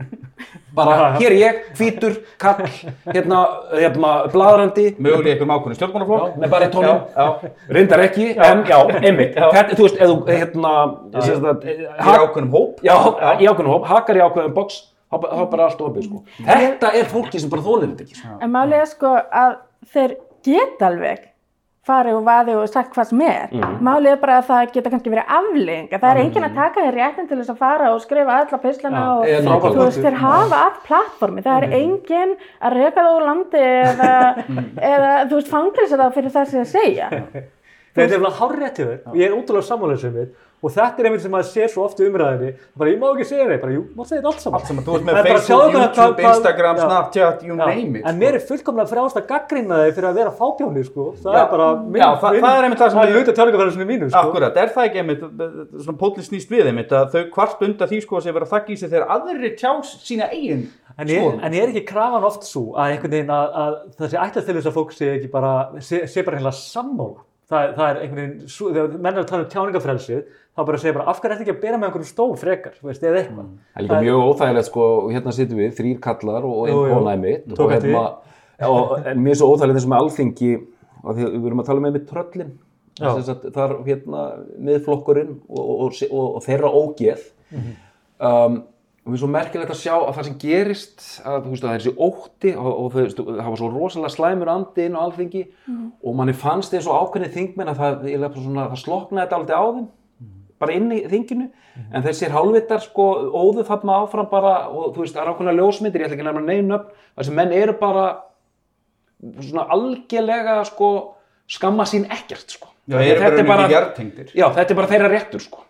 D: Bara, hér er ég, hvítur, kall hérna, hérna, bladrandi
B: Mögulega einhverjum ákvörnum stjórnmálaflokk.
D: með bara í tónum.
B: Já, já.
D: reyndar ekki, en já, einmitt. Þetta, þú veist, ef þú, hérna sem sagt,
B: Í
D: ha-
B: ákvörnum hóp.
D: já, í ákveðnum hóp, hakar í ákveðum box þá þá er bara allt opið, sko. Þetta er fólki sem bara þólir þetta ekki, sko.
C: En málið er sko að þeir geta alveg farið og vaðið og sagt hvað sem er. Málið er bara að það geta kannski verið afling. Það er enginn að taka þér réttin til þess að fara og skrifa alla pislana
A: Já,
C: og
D: nákvæmlega.
C: þú veist, þeir hafa allt plattformi. Það er enginn að reka það úr landi eða, eða þú veist, fangilsa það fyrir það sem það segja.
A: Þetta er alveg hárrétt hjá þér og ég er útrúlega sammálaður sem við og þetta er einmitt sem maður sér svo oft í umræðinni bara ég má ekki segja bara jú, má segja þetta allt saman
B: Allt sem að þú ert með Facebook, YouTube, Instagram. Snapchat, you name it.
A: En mér er fullkomlega frjálst að gaggrina þig fyrir að vera fábjáni sko. það er bara
B: það- er einmitt það sem
A: er
B: ég-
A: luta tjálingafæðarsinu mínu sko.
B: Akkurat, er það ekki einmitt, svona pótlið snýst við einmitt að þau kvart undan því sko að sé vera þakki í sig þegar aðrir tjá sína eigin
A: En
B: skoðun.
A: en er ekki krafan oft svo að einhvern veginn að, að það sé ætlast til þess að fólk sé ekki bara, sé, sé bara heila sammála. Það, það er einhvern veginn, þegar menn er að tala um tjáningafrelsið, þá bara segja bara af hverju ætti ekki að bera með einhverjum stól frekar, veist, eða eitthvað.
D: það er líka mjög óþægilegt, sko hérna sittum við, þrýr kallar og einn
A: jú.
D: kona er mitt. Og hérna, og, en er svo óþægilegt þessum með alþingi því við erum að tala með með tröllin. Er hérna miðflokkurinn og, og, og, og þeirra ógeð. Um, og mér er svo merkilegt að sjá að það sem gerist að, þú veist, að það er þessi ótti og, og þú veist, það var svo rosalega slæmur andi inn á alþingi og manni fannst eins og ákveðni þingmenn að það, svona, það sloknaði þetta aldrei á þeim bara inn í þinginu. En þessir hálfvitar sko óðu þarna áfram bara og þú veist, það er ákveðna ljósmyndir, ég ætla ekki að nefna upp þessi menn eru bara svona algjörlega sko skamma sín ekkert sko
B: Já, þeir eru
D: Þetta
B: bara
D: bara-. Já, þetta er bara þeirra réttur sko,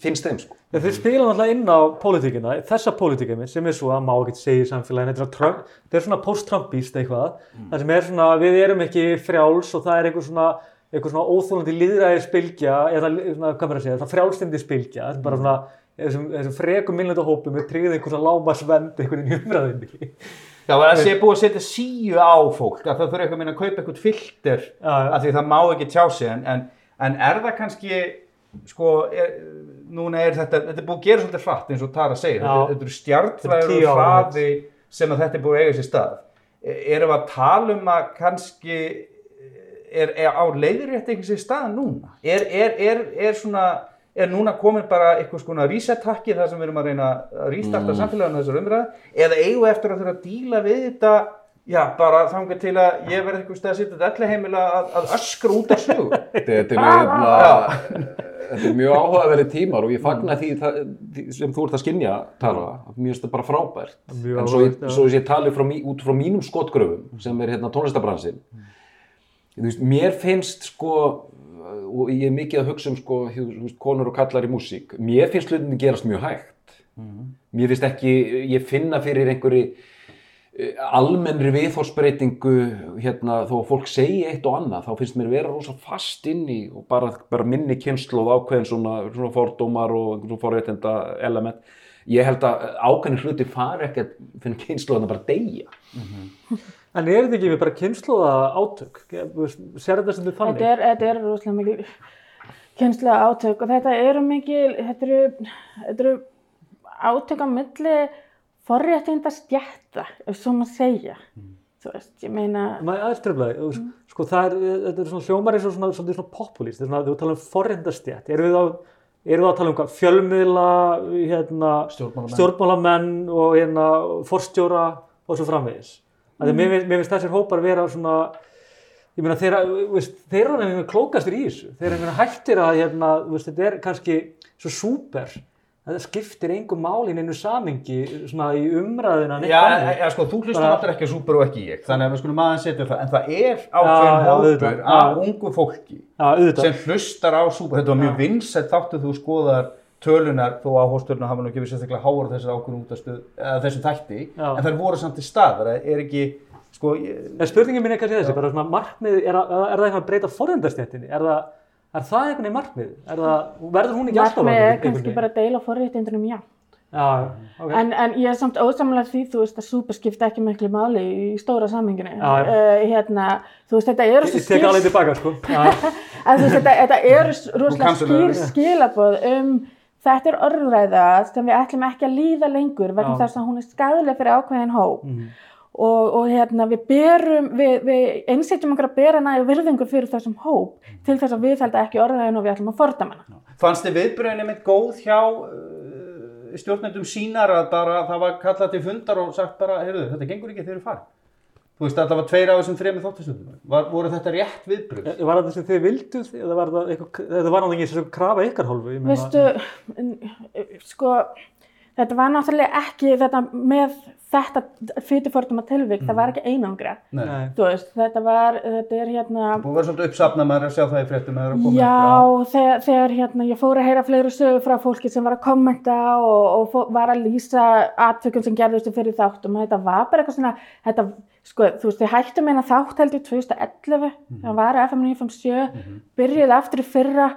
D: finnst þeim sko.
A: Ja, þeir spila náttúrulega inn á pólitíkina, þessa pólitíkina sem er svo að má ekki segja í samfélaginu, þetta er svona, Trump- þetta er svona post-Trumpist eitthvað, það sem er svona við erum ekki frjáls og það er einhver svona, einhver svona óþólandi líðræðis bylgja, eða svona, hvað maður að segja, svona frjálstindi spylgja, það er bara svona þessum, þessum frekum minnlönda hópum er tryggðið einhver svona lámasvend einhvern veginn í umræðinni.
B: Já, það sé búið að setja síu á fólk, að það þurfa eitthvað minna að kaupa eitthvað filter að því það má ekki tjá sig, en, en, en er það kannski, sko, er, núna er þetta, þetta er búið að gera svolítið hratt eins og Tara segir, þetta, þetta eru
A: er tíu ára
B: hraði sem að þetta er búið að eiga sér stað. E- Erum við að tala um að kannski er, er á leiðrétt eitthvað sér stað núna? Er, er, er, er svona, er núna komin bara eitthvað skona reset-takki þar sem við erum að reyna að restarta mm. samfélaginu þessar umræðu eða eigum við eftir að þurfa að díla við þetta Já, bara þangar til að ég verði eitthvað stað að sitja þetta heimila að, að öskra út af sögu.
D: Þetta er, hérna, þetta er mjög áhugaverið tímar og ég fagna því, það, því sem þú ert að skinja, Tara, mér finnst þetta bara frábært.
A: Mjög
D: en svo, ég- svo ég tali frá, mí- út frá mínum skotgröfum sem er hérna tónlistabransin. Þú veist, mér finnst sko, og ég er mikið að hugsa um sko, konur og kallar í músík, mér finnst hlutinni gerast mjög hægt. Mér finnst ekki, ég finna fyrir einhverju eh, almennri viðhórsbreytingu hérna, þó að fólk segi eitt og annað þá finnst mér vera rosa fast inn í og bara, bara minni kynslu og ákveðin svona, svona fordómar og forréttinda element. Ég held að ákveðin hluti fari ekki að finna kynslu að bara deyja
A: En er þetta ekki við bara kynnslóða átök? Sér þetta sem þið þannig?
C: Þetta er, þetta er rosalega mikil kynslega átök og þetta eru mikil, þetta eru, þetta eru átök á milli forréttinda stjætta, ef svo maður segja. Þú veist, ég meina,
A: Maður aðeins treflaði, mm. sko það er, þetta er svona hljómar eins og svona, svona, svona populist, þetta er svona, þú tala um forrindastjætt, erum við á, erum við að tala um hvað, fjölmiðla, hérna,
B: Stjórnmálamenn.
A: stjórnmálamenn og hérna, forstjóra og svo framvegis. Mm. Mér, finnst- þessir hópar vera svona, ég meina þeir, veist, þeir eru einhvern veginn klókastir í þessu, þeir eru veginn hættir að, hérna, veist, þetta er kannski svo súper, þetta skiptir engum máli í neinu samingi, svona í umræðina,
B: Já,
A: þannig.
B: ja, sko, þú hlustar náttúrulega ekki súper og ekki ég, þannig að við skulum aðeins setja það, en það er ákveðin hópur af ungu fólki sem hlustar á súper, þetta var mjög vinsætt þáttu þú skoðar tölunar þó að hóstölunar hafa nú verið sérstaklega háar þessar ákveðin útastöð, eða þessum þætti,
A: Já.
B: en þær voru samt til staðar, er ekki, sko, ég,
A: En spurningin mín er kannski þessi, bara svona markmið, er, að- er það eitthvað að breyta forrendastjættinni? Er það, er það einhvern veginn markmið? Er það, verður hún ekki alltaf
C: markmið er
A: einhvern
C: kannski
A: veginn?
C: bara að deila forréttindunum, já.
A: Já, ok.
C: En, en ég er samt ósamlega því, þú veist, að súper skipta ekki miklu máli í stóra
A: já.
C: Uh, hérna, þú veist, þetta eru
A: Ég
C: svo
A: tek alveg tilbaka, sko.
C: Að þú veist, þetta, þetta eru rosalega
B: það.
C: skilaboð um þetta er orðræða sem við ætlum ekki að líða lengur vegna þess að hún er skadaleg fyrir ákveðin hóp
A: Mhm.
C: og, og hérna við berum, við, við einsetjum okkur að bera nægu virðingu fyrir þessum hóp til þess að við held ekki orðræðin og við ætlum að fordama hana.
B: fannst þið viðbröðinni mitt góð hjá uh, stjórnendum sínar að bara það var kallað til fundar og sagt bara, heyrðu, þetta gengur ekki þegar þið farið. Þú veist, það var tveir af þessum þremur þáttastöndum. Voru þetta rétt viðbröð?
A: Var það sem þið vilduð eða var það eitthvað, þetta var náttúrulega ekki sem krafa ykkar hálfu? ég meina-
C: Veistu, n- sko, þetta var náttúrulega ekki þetta með þetta fyrirforduma tilvík, það var ekki einangra. Þú veist, þetta var, þetta er hérna,
B: Búið að vera svolítið uppsafnað maður að sjá það í fréttum að það er að koma
C: Já, þegar, þegar hérna, ég fór að heyra fleiri sögur frá fólki sem var að kommenta og, og fó, var að lýsa attökum sem gerðustu fyrir þáttum og þetta var bara eitthvað svona, þetta, sko, þú veist, þið hættum eina þátt held í 2011, það var FM 957, byrjuði aftur í fyrra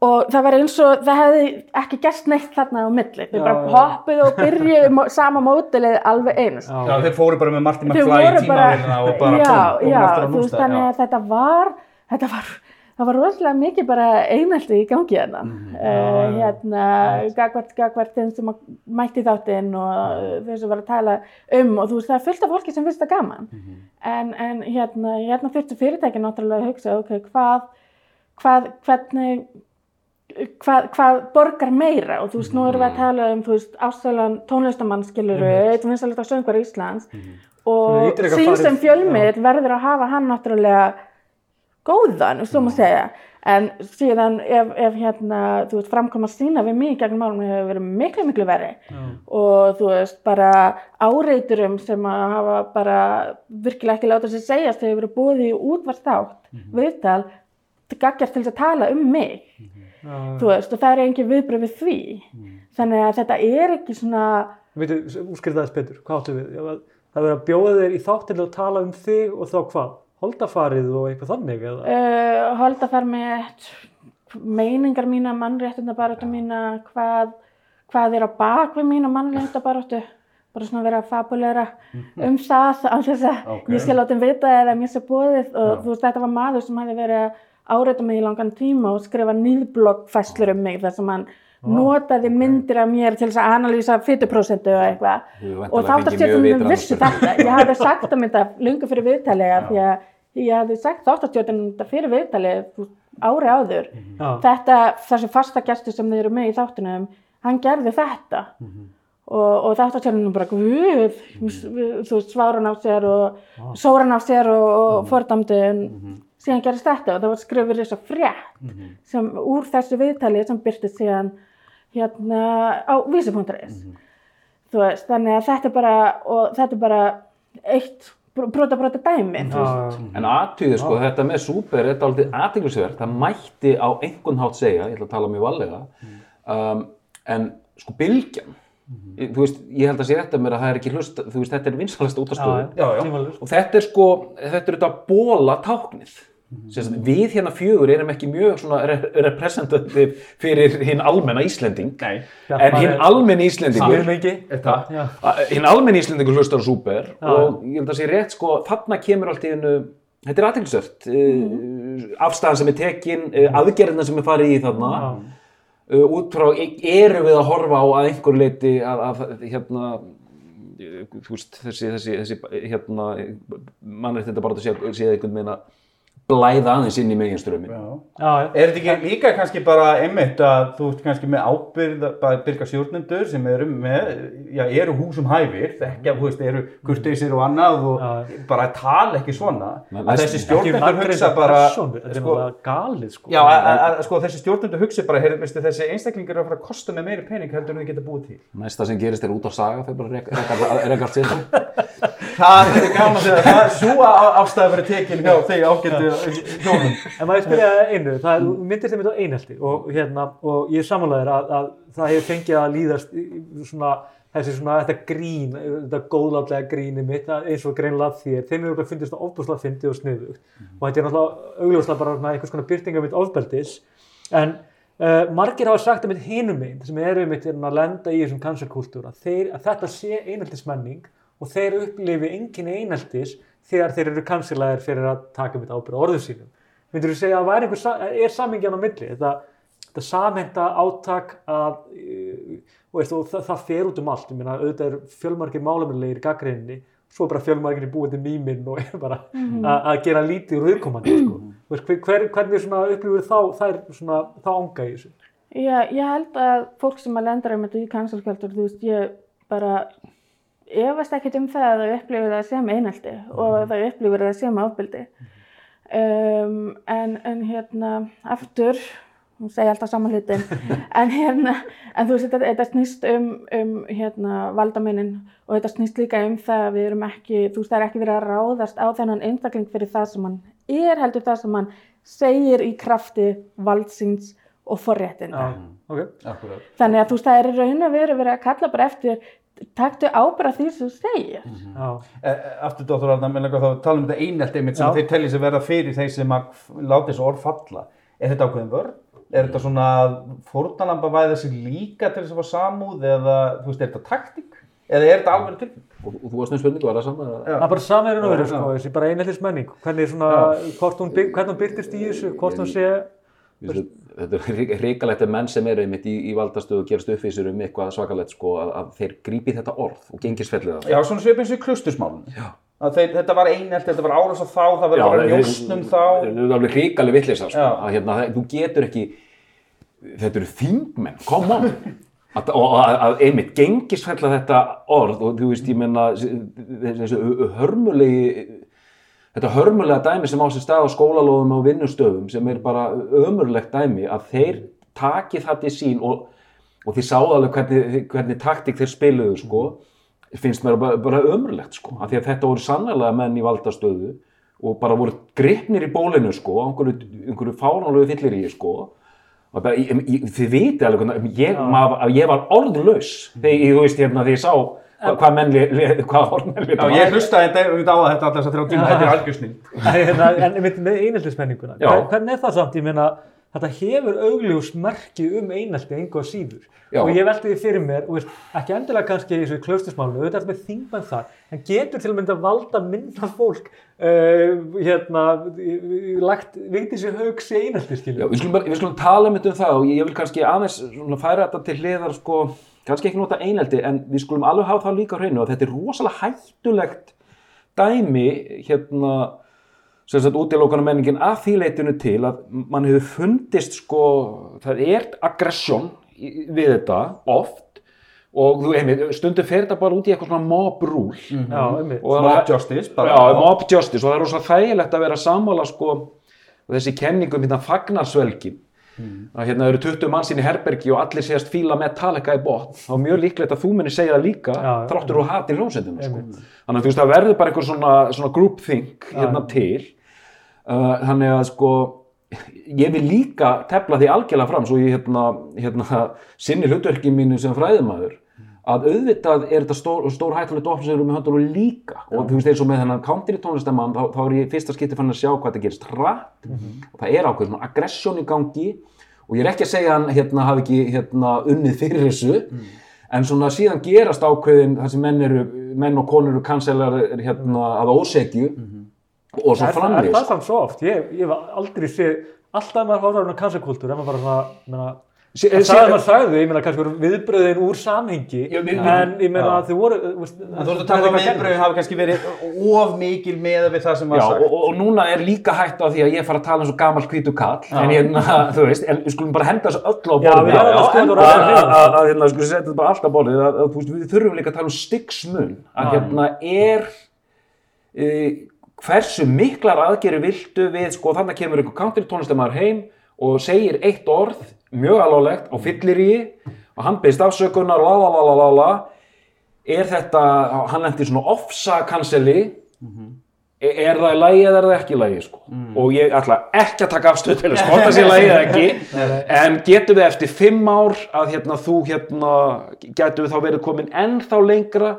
C: og það var eins og það hefði ekki gert neitt þarna á milli, þau bara hoppuð og byrjuði mó- sama mótilið alveg eins.
A: Já.
B: Þeir fóru bara með Martin McFly í tímavélina og bara
C: já,
B: búm
C: já, þú veist þannig að þetta var þetta var, það var rosalega mikið bara einhelti í gangi hérna
A: já.
C: hérna, gagvart, gagvart þeim sem mætti þáttinn og þeir sem var að tala um og þú veist það er fullt af fólki sem finnst það gaman
B: Mhm.
C: en, en hérna, hérna þurftu fyrirtæki náttúrulega að hugsa, ok, hvað hvað, hvernig hvað, hvað borgar meira? Og þú veist, nú erum við að tala um, þú veist, ástæðan tónlistamann skiluru, eitt vinsælasta söngvar Íslands. Og
A: Svona ítrekað
C: sín sem fjölmiðl verður að hafa hann náttúrulega góðan, svo maður segja. En síðan ef, ef hérna, þú veist, framkoma sína við mig gegnum árum hefur verið miklu, miklu verri.
A: Já.
C: og þú veist, bara áreiturum sem að hafa bara virkilega ekki láta sér segjast hefur verið búið í útvart þátt viðtal, gaggjast til þess að tala um mig.
A: Já.
C: Þú veist, og það er engin viðbröð við því þannig að þetta er ekki svona
A: útskýrða þess betur, hvað áttu við? Það verður að bjóða þér í þáttil og tala um þig og þá hvað? Holdafarið og eitthvað þannig eða?
C: uh, holdafar mitt meiningar mína, mannréttindabaróttu mína hvað, hvað er á bak við mína mannréttindabaróttu bara svona vera fabulera um það á þess að
B: Ok.
C: ég sé látum vita eða mér sé bóðið og
B: Já.
C: þú veist þetta var maður sem hefði verið áreita mig í langan tíma og skrifa nýðbloggfæslur um mig þar sem hann notaði myndir af mér til þess að analýsa fytuprósentu og eitthvað.
D: Þú
C: og
D: vitrænar
C: vissu þetta. ég hafði sagt um þetta lungu fyrir viðtalið af því að ég hafði sagt þáttastjórnum þetta fyrir þú veist, ári áður.
A: Já.
C: þetta, þessi fasta gestur sem þið eru með í þáttunum hann gerði þetta. Og, og þáttastjórnum bara guð, þú veist, sváran á sér og sóran á sér og, og fordamdi en síðan gerist þetta og það var skrifur þess að frétt sem úr þessu viðtali sem byrtist síðan hérna á vísi.is þú veist, þannig að þetta er bara og þetta er bara eitt brota brota dæmi veist.
A: Já,
D: En aðtöðu sko, þetta með súper er þetta aldrei aðteglisverð, það mætti á einhvern hátt segja, ég ætla að tala mjög valega, um, en sko bylgjan, ég- þú veist, ég held að sé þetta mér að það er ekki hlust, þú veist, þetta er vinsalasta útastöðu og þetta er sko, þetta er þetta bóla táknið. Sem sagt, við hérna fjögur erum ekki mjög representativ fyrir hinn almenna Íslending
B: Nei.
D: en hinn almenni Íslendingur hinn almenni Íslendingur hlustar súper
A: Já.
D: og ég held að sé rétt sko þarna kemur allt í hennu þetta er aðtilsvört mm. afstæðan sem er tekin, mm. aðgerðina sem er farið í þarna
A: Já.
D: uh, út frá, erum við að horfa á að einhver leiti að, að hérna eh, þú veist, þessi, þessi, þessi hérna, mann er þetta bara að sé einhvern veginn að blæða aðeins inn í meginströmmin
B: Já.
A: Já, já.
B: Er þetta ekki líka kannski bara einmitt að þú ert kannski með ábyrð bara byrga stjórnendur sem eru með, já, eru húsum hæfir, þekkja, þú veist, eru kurteisir og annað og
A: Já.
B: bara tala ekki svona.
D: Nei,
B: Að þessi stjórnendur hugsa bara, sko,
A: galið, sko.
B: já, að, að, að, sko, þessi stjórnendur hugsa bara, heyrðu, veistu, þessi einstaklingar eru að fara að kosta með meiri pening heldur en þið geta búið til.
D: næsta sem gerist er út á saga þau bara rekast sér
B: Það er gaman að segja, það er svo afstæða verið tekin hjá þeir ágættu hjónum.
A: En maður spyrja einu, það er, myndir þeim þetta einhelti og, hérna, og ég er samanlegaður að, að það hefur fengið að líðast svona, þessi svona, þetta grín, þetta góðlátlega gríni mitt að- eins og greinlega þér, þeim hefur örugglega fundist það ofbúslega fyndið og sniðugt. Og þetta er náttúrulega augljóslega bara svona einhvers konar byrtinga mitt ofbeldis. En uh, margir hafa sagt að mitt hinum einn sem eru mitt að lenda í þessum cancerkultúra, að þetta sé einheltismenning og þeir upplifi engin einheltis þegar þeir eru cancelaðir fyrir að taka mitt ábyrða orðu sínum. Myndur þú segja að sa- er samingjan á milli? Þetta, þetta samhenta átak að uh, og veist, það, það fer út um allt, ég meina auðvitað er fjölmargir málefnilegir gaggrinni svo er bara fjölmargir búið til mýminn og er bara að- að gera lítið úr viðkomandi sko. Veist, hver, hver, hvernig upplifur þá svona, þá ánga í þessu?
C: Já, ég held að fólk sem að lendar um þetta í cancelkjöldur, þú veist, ég bara efast ekkert um það að þau upplifir það sem einhaldi og þau upplifir það sem ofbeldi. Um, en, en hérna, aftur, hún segi alltaf saman hlutin, en hérna, en þú veist, þetta, þetta snýst um, um hérna, valdamennin og þetta snýst líka um það að við erum ekki, þú veist, það er ekki verið að ráðast á þennan einstakling fyrir það sem hann er, heldur það sem hann segir í krafti valdsins og forréttinda.
A: Já, ok.
B: Akkurat.
C: Þannig að þú veist, það er í raun veru verið að kalla bara eftir, taktu ábyrða því sem þú segir.
A: Já,
B: E, e, aftur dóttur Arna, mér langar þá að tala um þetta einelt einmitt sem
A: Já.
B: þeir telli sig verða fyrir þeir sem láta þessu orð falla. Er þetta ákveðin vörn? Er þetta svona fórnalamba væða sig líka til þess að fá samúð eða, þú veist, er þetta taktík? Eða er þetta alveg til?
D: og, og þú varst með spurningu, var það saman?
A: það er bara samverðin vera
B: Já,
A: sko, þessi bara einheltis menning hvernig svona, hvort hún, byr- hún byrtist í þessu hvort hún sé
D: Vissu, þetta er hrikalegt að menn sem eru einmitt í, í valdastöðu og gerast uppvísir um eitthvað svakalegt sko, að, að þeir grípi þetta orð og gengisfellið það.
B: Já, svona og í klustusmálunum. Þeir, þetta var einelt, þetta var árás á þá, það var bara njóstnum þá.
D: Það er alveg hrikaleg vitleisa sko,
B: Já.
D: að hérna, það- þú getur ekki, þetta eru þingmenn, come on. Að, og að, að einmitt gengisfella þetta orð og þú veist, ég menna þessu hörmulegi þetta hörmulega dæmi sem á sér stað á skólalóðum og vinnustöðum sem er bara ömurlegt dæmi að þeir taki það til sín og, og þið sáðu alveg hvernig, hvernig taktik þeir spiluðu sko. Finnst mér bara, bara ömurlegt sko af því að þetta voru sannlega menn í valdastöðu og bara voru gripnir í bólinu sko einhverju, einhverju fáránlegu fyllir í sko. Og bara, ég, ég, þið viti alveg hvernig ég, maður, að ég var orðlaus þegar ég, þú veist, hérna, þegar ég sá hvað, menn, li- li- hvað orðmenn
B: Já, ég hlustaði þetta á þetta alltaf þess að þrjá tíma, þetta er algjörsnýnd.
A: en, en einmitt með einheltismenninguna
D: Já.
A: Hvern- hvernig er það samt, ég meina þetta hefur augljós merki um einelti einhver síður
D: Já.
A: og ég velti því fyrir mér, og veist, ekki endilega kannski í þessu klaustusmálinu, auðvitað er með þingmenn þar, en getur til að mynda valda minna fólk uh, hérna, í- í- lagt vikti sér haug sé einelti,
D: Já,
A: skilju.
D: við skulum, bara, við skulum tala um þetta um það og ég vil kannski aðeins færa þetta til hliðar sko, kannski ekki nota eineldi en við skulum alveg hafa það líka hreinu og þetta er rosalega hættulegt dæmi hérna sem sagt útilókana menningin að því leitinu til að mann hefur fundist sko, það er aggression við þetta oft og þú einmitt, stundum fer þetta bara út í eitthvað svona mob rule
A: einmitt.
D: og
B: Mob justice, bara.
D: Já, mob justice og það er rosa þægilegt að vera sammála sko, þessi kenningum hérna fagnarsvelgin að hérna eru 20 mann sín í herbergi og allir séast fíla Metallica í botn þá er mjög líklegt að þú munir segja það líka
A: já.
D: þráttur og hati hljómsveitinu sko. Þannig að þú veist það verður bara einhver svona, svona groupthink hérna til uh, þannig að sko ég vil líka tefla því algjörlega fram svo ég hérna, hérna sinni hlutverki mínu sem fræðumæður að auðvitað er þetta stór, stór hættulegt opn sem erum með höndunum líka. Og þú veist eins og með þennan country tónlistamann þá, þá er ég fyrsta skipti fann að sjá hvað þetta gerist hratt. Og það er ákveð svona aggression í gangi. Og ég er ekki að segja hann hérna, hafi ekki hérna, unnið fyrir þessu. En svona síðan gerast ákveðin það sem menn, eru, menn og konur eru kanselar hérna, að ósegju og svo
A: Er, það- er það samt svo oft? Ég, ég hef aldrei séð, alltaf maður hóður á kansakultúr, ef maður bara svona, það sagði maður sagði, ég meina kannski voru viðbröðin úr samhengi,
D: Já, við-
A: en ég meina
B: Já.
A: að þau voru, þú veist,
B: En þú ert að taka um viðbröðin hafa kannski verið of mikil með við það sem var
D: Já,
B: sagt.
D: og, og, og núna er líka hægt á því að ég fara að tala eins og gammal hvítu kall en hérna, þú veist, en við skulum bara henda þessu öllu á
A: Já,
D: borðið.
A: við verðum að skoða
D: að,
A: á
D: að, að, að, hérna, skulum setja þetta bara allt á borðið að, að, þú veist, við þurfum líka að tala um styggsmun að hérna er e, hversu miklar aðgeri viltu við, sko, þannig kemur einhver country tónlistamæður heim og segir eitt orð, mjög alvarlegt og fyllir í og hann beðist afsökunar la la la la la la. Er þetta, hann lendi svona ofsa kanseli E- er það í lagi eða er það ekki í lagi sko? og ég ætla ekki að taka afstöð til að skotta sér í lagi eða ekki. En getum við eftir fimm ár að hérna, þú hérna, getum við þá verið komin ennþá lengra?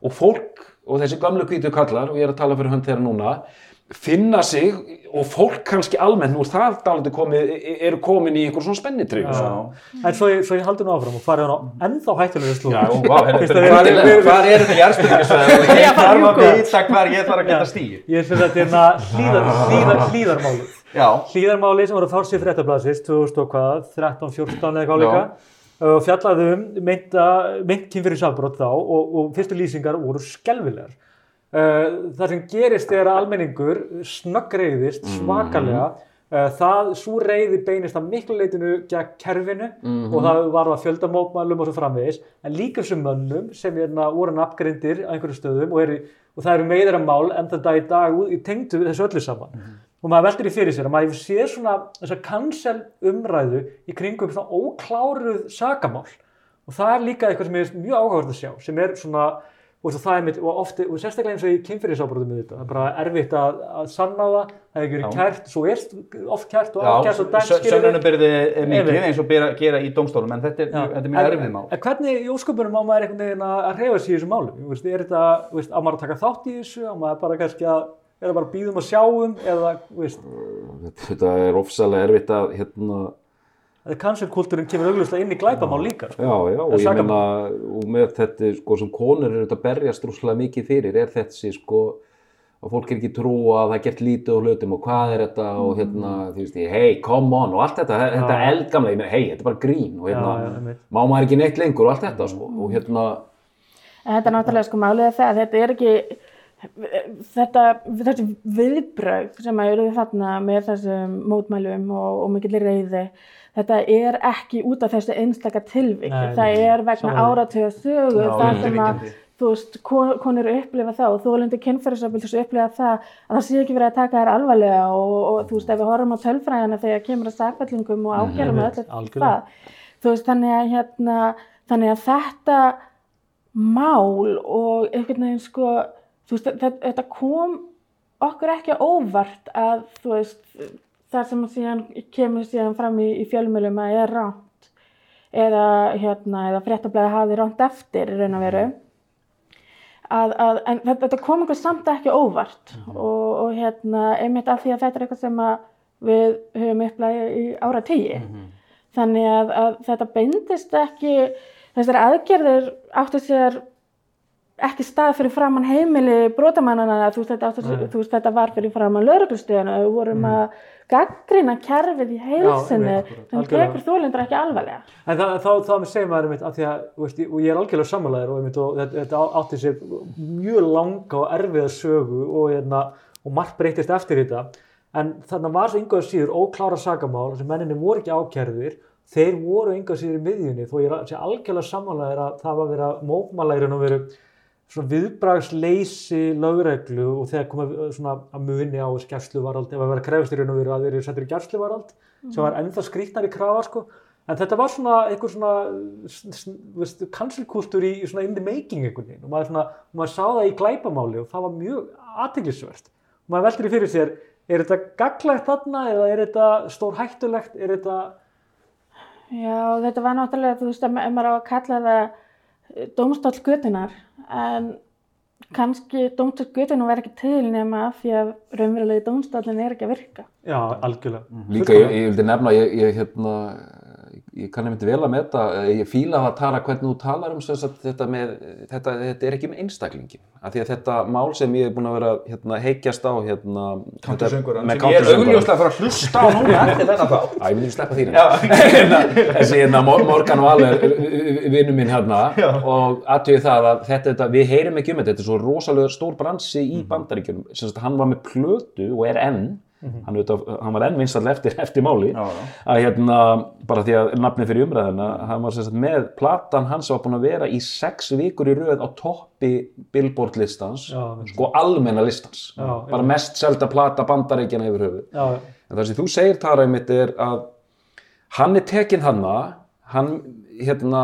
D: Og fólk og þessi gamlu hvítu kallar og ég er að tala fyrir hönd þeirra núna finna sig og fólk kannski almennt nú er það dálítið komið, eru komin í einhver svona spennitrygg sko.
A: En svo ég, svo ég haldi nú áfram og farið hann á ennþá
B: hérna,
A: Fyrst
B: hvað
A: að
B: er, er þetta jarðspurningasvæði? Ég
C: er
B: þarf að vita hvar ég þarf að geta stíð.
A: Ég finnst þetta hérna hlýðar, hlýðar, hlýðarmálið.
B: Já,
A: Hlýðarmáli sem voru fársið fréttablasins 2000 og hvað, 13, 14 eða eitthvað
B: Já.
A: líka og fjallaði um meinta, meint kynfyrir sábrót þá og, og fyrstu lýsingar voru skelvilegar. Uh, það sem gerist er að almenningur snöggreiðist svakalega. Uh, það, svo reyði beinist að miklu leitinu gegn kerfinu og það var það fjöldamópmælum og svo framvegis. En líka þessum mönnum sem hérna, voru nafngrindir á einhverju stöðum og, er, og það eru meðra mál en þetta í dag út- í tengdu við þessu öllu saman. Og maður veldur í fyrir sér að maður sé svona þessa cancel umræðu í kringum svona ókláruð sakamál. Og það er líka eitthvað sem er mjög áhugavert að sjá sem er svona og það er mitt, og, ofti, og sérstaklega eins og í kynfyrirsábrotum með þetta, það er bara erfitt að, að sanna það, það ekki verið kært, svo er oft kært og
B: já,
A: ákært og dæmt skilurðu.
B: sönnunarbyrði er mikið eins og bera, gera í dómstólum, en þetta er, þetta er mjög erfið mál.
A: En hvernig í ósköpunum á maður einhvern veginn að hreyfa sig í þessu málum? Þú Veist, er þetta, þú veist, á maður að taka þátt í þessu, á maður bara kannski að, er það bara býðum að sjáum, eða, þú veist,
D: þetta er ofsalega erfitt að hérna,
A: þetta kanselkultúrin kemur augljóslega inn í glæpamál líka. sko.
D: Já, já, og ég meina, og með þetta, sko, sem konur eru þetta berjast rúslega mikið fyrir, er þessi, sko, að fólk er ekki trúa að það er gert lítið á hlutum og hvað er þetta og hérna, þú veist, hey, come on og allt þetta, þetta er eldgamla, ég meina, hey, þetta er bara grín og hérna,
A: Já, já,
D: má maður ekki neitt lengur og allt þetta, sko, og hérna,
C: En þetta er náttúrulega sko málið er það að þetta er ekki þetta, þessi viðbrögð sem að eru þarna með þessum mótmælum og, og mikill reyði þetta er ekki út af þessu einstaka tilvik,
A: Nei,
C: það er vegna áratuga sögu það sem að þú veist, kon- konur upplifa það og þólundi kynferðisofbildis upplifa það að það sé ekki verið að taka þær alvarlega og, og þú veist, ef við horfum á tölfræðina þegar kemur að sakfællingum og ákjælum og öllu
A: algjörlega.
C: það, þú veist, þannig að hérna, þannig að þetta mál og einhvern veginn sko, þú veist, þetta, kom okkur ekki óvart að þú veist, það sem síðan kemur síðan fram í, í fjölmjölum að er ránt eða hérna, eða fréttablaði hafi ránt eftir í raun og veru. Að, að, en þetta, kom okkur samt ekki óvart og, og hérna, einmitt af því að þetta er eitthvað sem við höfum upplæði í ára tíi. Þannig að, að þetta beindist ekki, þessar aðgerðir áttu sér ekki stað fyrir framann heimili brotamannana, þú þú veist, þetta var fyrir framann lauruglustöðuna, við vorum að gaggrina kerfið í sem
A: algjörlega.
C: tekur þólendur ekki alvarlega.
A: En það, þá, þá með segir maður einmitt, af því að, veist, og ég er algjörlega sammálaðir og, einmitt, og þetta, átti sér mjög langa og erfiða sögu og, hérna, og margt breytist eftir þetta. En þannig var svo yngur síður óklára sakamál sem menninni voru ekki ákærðir, þeir voru yngur síður í miðjunni þó ég er- algjörlega sammálaðir að það var að í raun og veru svona viðbragsleysi lögreglu og þegar koma svona að muni á skjærsluvarald, ef að vera krefist í raun og veru að þeir eru settir í skjærsluvarald sem var ennþá skrýtnari krafa sko. En þetta var svona einhver svona kansilkultúr í, í svona in the making einhvern veginn. Og maður, svona, maður sá það í glæpamáli og það var mjög aðteglisvert og maður veldur í fyrir sér er þetta gaglegt þarna eða er þetta stór hættulegt er þetta
C: Já, þetta var náttúrulega, þú veist, að ef maður á að kalla það dómstóll götunar, en kannski dómstóll götunar verður ekki til nema af því að raunverulegi dómstóllin er ekki að virka.
A: já, algjörlega
D: Líka, ég, ég vildi nefna, ég, ég, hérna, ég kann einmitt vel að meta, ég fíla að tala hvernig þú talar um sem sagt, þetta með, þetta, þetta er ekki með einstaklingin. Af því að þetta mál sem ég er búin að vera hérna, heikjast á, hérna,
B: Countersöngvarann
D: með
B: sem ég er augljóslega að fara að hlusta á núna eftir þetta þá.
D: Æ, ég myndi sleppa því.
B: Já.
D: Hérna, Þessi hérna, Mor- Morgan Waller, vinnu minn hérna,
B: Já.
D: og aðtöðu það að þetta, þetta, við heyrim ekki um þetta, þetta er svo rosalega stór bransi í bandaríkjum, sem sagt, hann var með plötu og er enn, hann, auðvitað, hann var enn vinsall eftir, eftir máli,
B: Já, já.
D: að hérna, bara því að nafnið fyrir umræðina, hann var sagt með platan hans var búin að vera í sex vikur í röð á toppi Billboard listans,
A: Já,
D: sko almenna listans, bara mest selda plata bandaríkjana yfir höfuð.
A: já,
D: En það sem þú segir Tara einmitt er að hann er tekinn hanna, hann hérna,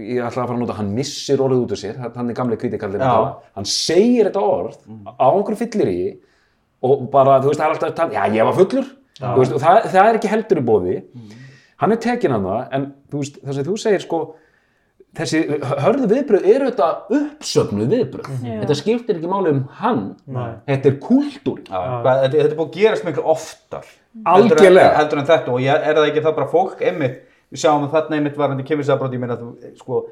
D: ég ætla að fara að nota, hann missir orðið út úr sér, hann er gamli kvítikallin
B: Já.
D: hann segir þetta orð á einhverju fyllir í og bara, þú veist, það er alltaf að tala, já, ég var fullur, þú veist, og það, það er ekki heldur í bóði, hann er tekinn hanna, en þú veist, það sem þú segir, sko, þessi hörðu viðbröð eru þetta uppsöfnuð viðbröð, þetta skiptir ekki máli um hann,
A: Nei.
D: þetta er kúltúr.
B: Já, hvað, þetta, þetta er búið að gerast miklu oftar.
D: Algjörlega.
B: heldur en, heldur en þetta og ég, er það ekki það bara fólk einmitt við sjáum að þarna einmitt varandi kemursaðbrót ég meina þú sko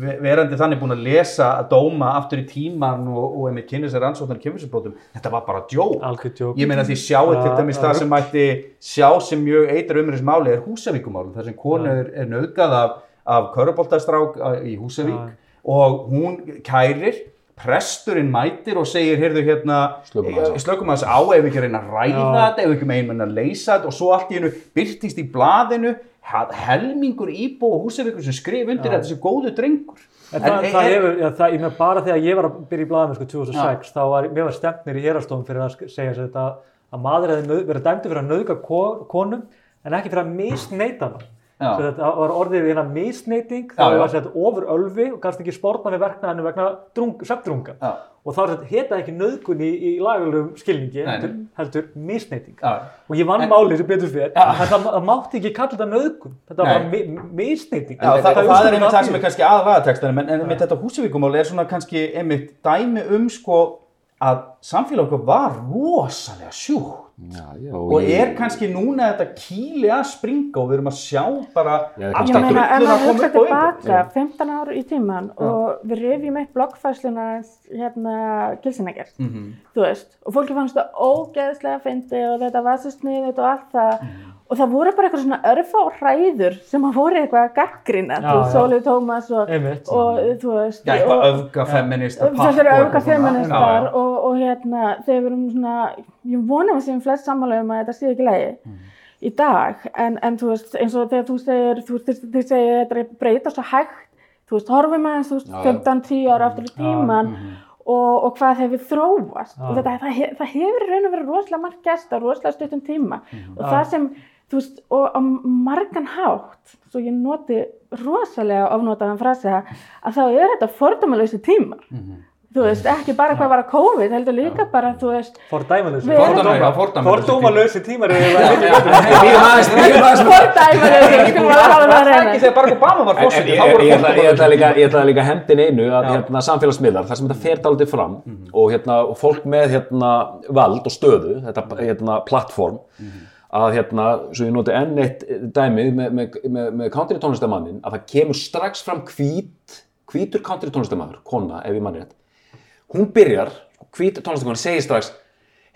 B: ve- verandi þannig búin að lesa að dóma aftur í tíman og, og einmitt kynni sér rannsóknar kemursaðbrótum þetta var bara djók.
A: Algjör djók.
B: Ég meina því sjáu til dæmis það sem mætti sjá sem mjög eitur umræðismáli er Húsavíkumálum þar sem konu er, er nöðgað af, af köruboltastrák í Húsavík og hún kærir presturinn mætir og segir heyrðu hérna,
D: Slökum á.
B: slökum aðeins á ef við ekki reyna að ræða
A: Já.
B: þetta ef við ekki megin að leysa þetta og svo allt í hennu byrtist í blaðinu helmingur íbú og Húsavíkur sem skrif undir
A: Já.
B: þetta þessi góðu drengur
A: En það,
B: En
A: það
B: er-
A: hefur, já, það, ég meina bara þegar ég var að byrja í blaðamenn sko 2006, þá var, mér var stefnir í hérastofum fyrir að segja þetta að maður hefði verið dæmdur fyrir að ko- konum en ekki fyrir að misneita hana. Þetta var orðið hérna misneiting, þá
B: já.
A: var þetta ofur ölvi og kannski ekki sportna við verknaðinu vegna.
B: Já.
A: Og er þetta heta ekki nöðgun í, í lagalegum skilningi, heldur, heldur misneiting. Og ég vann málið sem betur fyrir, það, það mátti ekki kalla þetta nöðgun, þetta var mi, misneiting.
B: Já, það, það, það er einmitt það sem er kannski aðlagatekstanum en, en þetta húsavíkumál er svona kannski einmitt dæmi um sko að samfélag okkur var rosalega sjúkt
D: Já, já,
B: og
D: ég-
B: er kannski núna þetta kýli að springa og við erum að sjá bara
D: Já,
C: Ég
B: alltaf
C: meina, ef
B: drulluna
C: maður
B: koma
C: hugsa
B: upp á yfir.
C: tilbaka 15 ár í tíman og við rifjum eitt bloggfæsluna hérna gilsinagerð,
B: Mhm.
C: þú veist, og fólki fannst það ógeðslega fyndi og þetta var svo sniðut og allt það
B: Mhm.
C: Og það voru bara eitthvað svona örfá hræður sem að voru eitthvað að gaggrina,
A: Já,
C: þú veist. Sólið Tómas og, og þú veist,
B: Já, eitthvað
C: og-
B: öfga feminista
C: þessari
B: pakk og
C: og, og hérna þegar við erum svona, ég vonum að séum flest sammála um að þetta sé ekki lægi í dag, en, en þú veist eins og þegar þú segir, þú veist, þið- segir þetta er að breyta svo hægt, þú veist, horfum aðeins, þú veist,
D: Já, já.
C: 15-10 ára aftur í tíman og, og hvað hefur þróast.
A: Já.
C: og þetta, það, það hefur í raun og verið rosalega margt gest á rosalega stuttum tíma. Og
A: Já.
C: það sem, þú veist, og á margan hátt, svo ég noti rosalega ofnotaðan frasa, að þá er þetta fordómalausi tímar. þú veist, ekki bara hvað var að COVID, heldur líka bara, þú veist,
A: Fordæmalösi.
C: Við erum-
B: Fordæma- fordæmalausi
A: Fordómalösi tímar
C: hafa það
B: er ekki þegar Barack Obama var fórseti,
D: Ég
B: þá voru
D: ég ætla- ég ætla líka-
B: fordæmalausi.
D: ég ætla líka að hendin einu að hérna, samfélagsmiðlar, þar sem þetta fer dálítið fram og, hérna, og fólk með hérna, vald og stöðu, þetta hérna, plattform að hérna, svo ég noti enn eitt dæmi með, með, með, með country tónlistamannin, að það kemur strax fram hvít, hvítur country tónlistamæður, kona ef ég mann rétt. Hún byrjar, hvít tónlistakona segir strax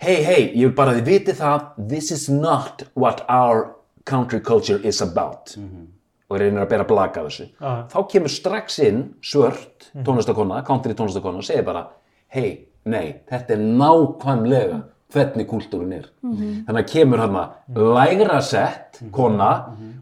D: hei hei, ég vil bara þið viti það this is not what our country culture is about. Og reynir að bera blaka þessu.
A: Já.
D: þá kemur strax inn svört tónlistakona, country tónlistakona og segir bara hei, nei, þetta er nákvæmlega hvernig kúltúrin er. Þannig að kemur hann lægra sett kona.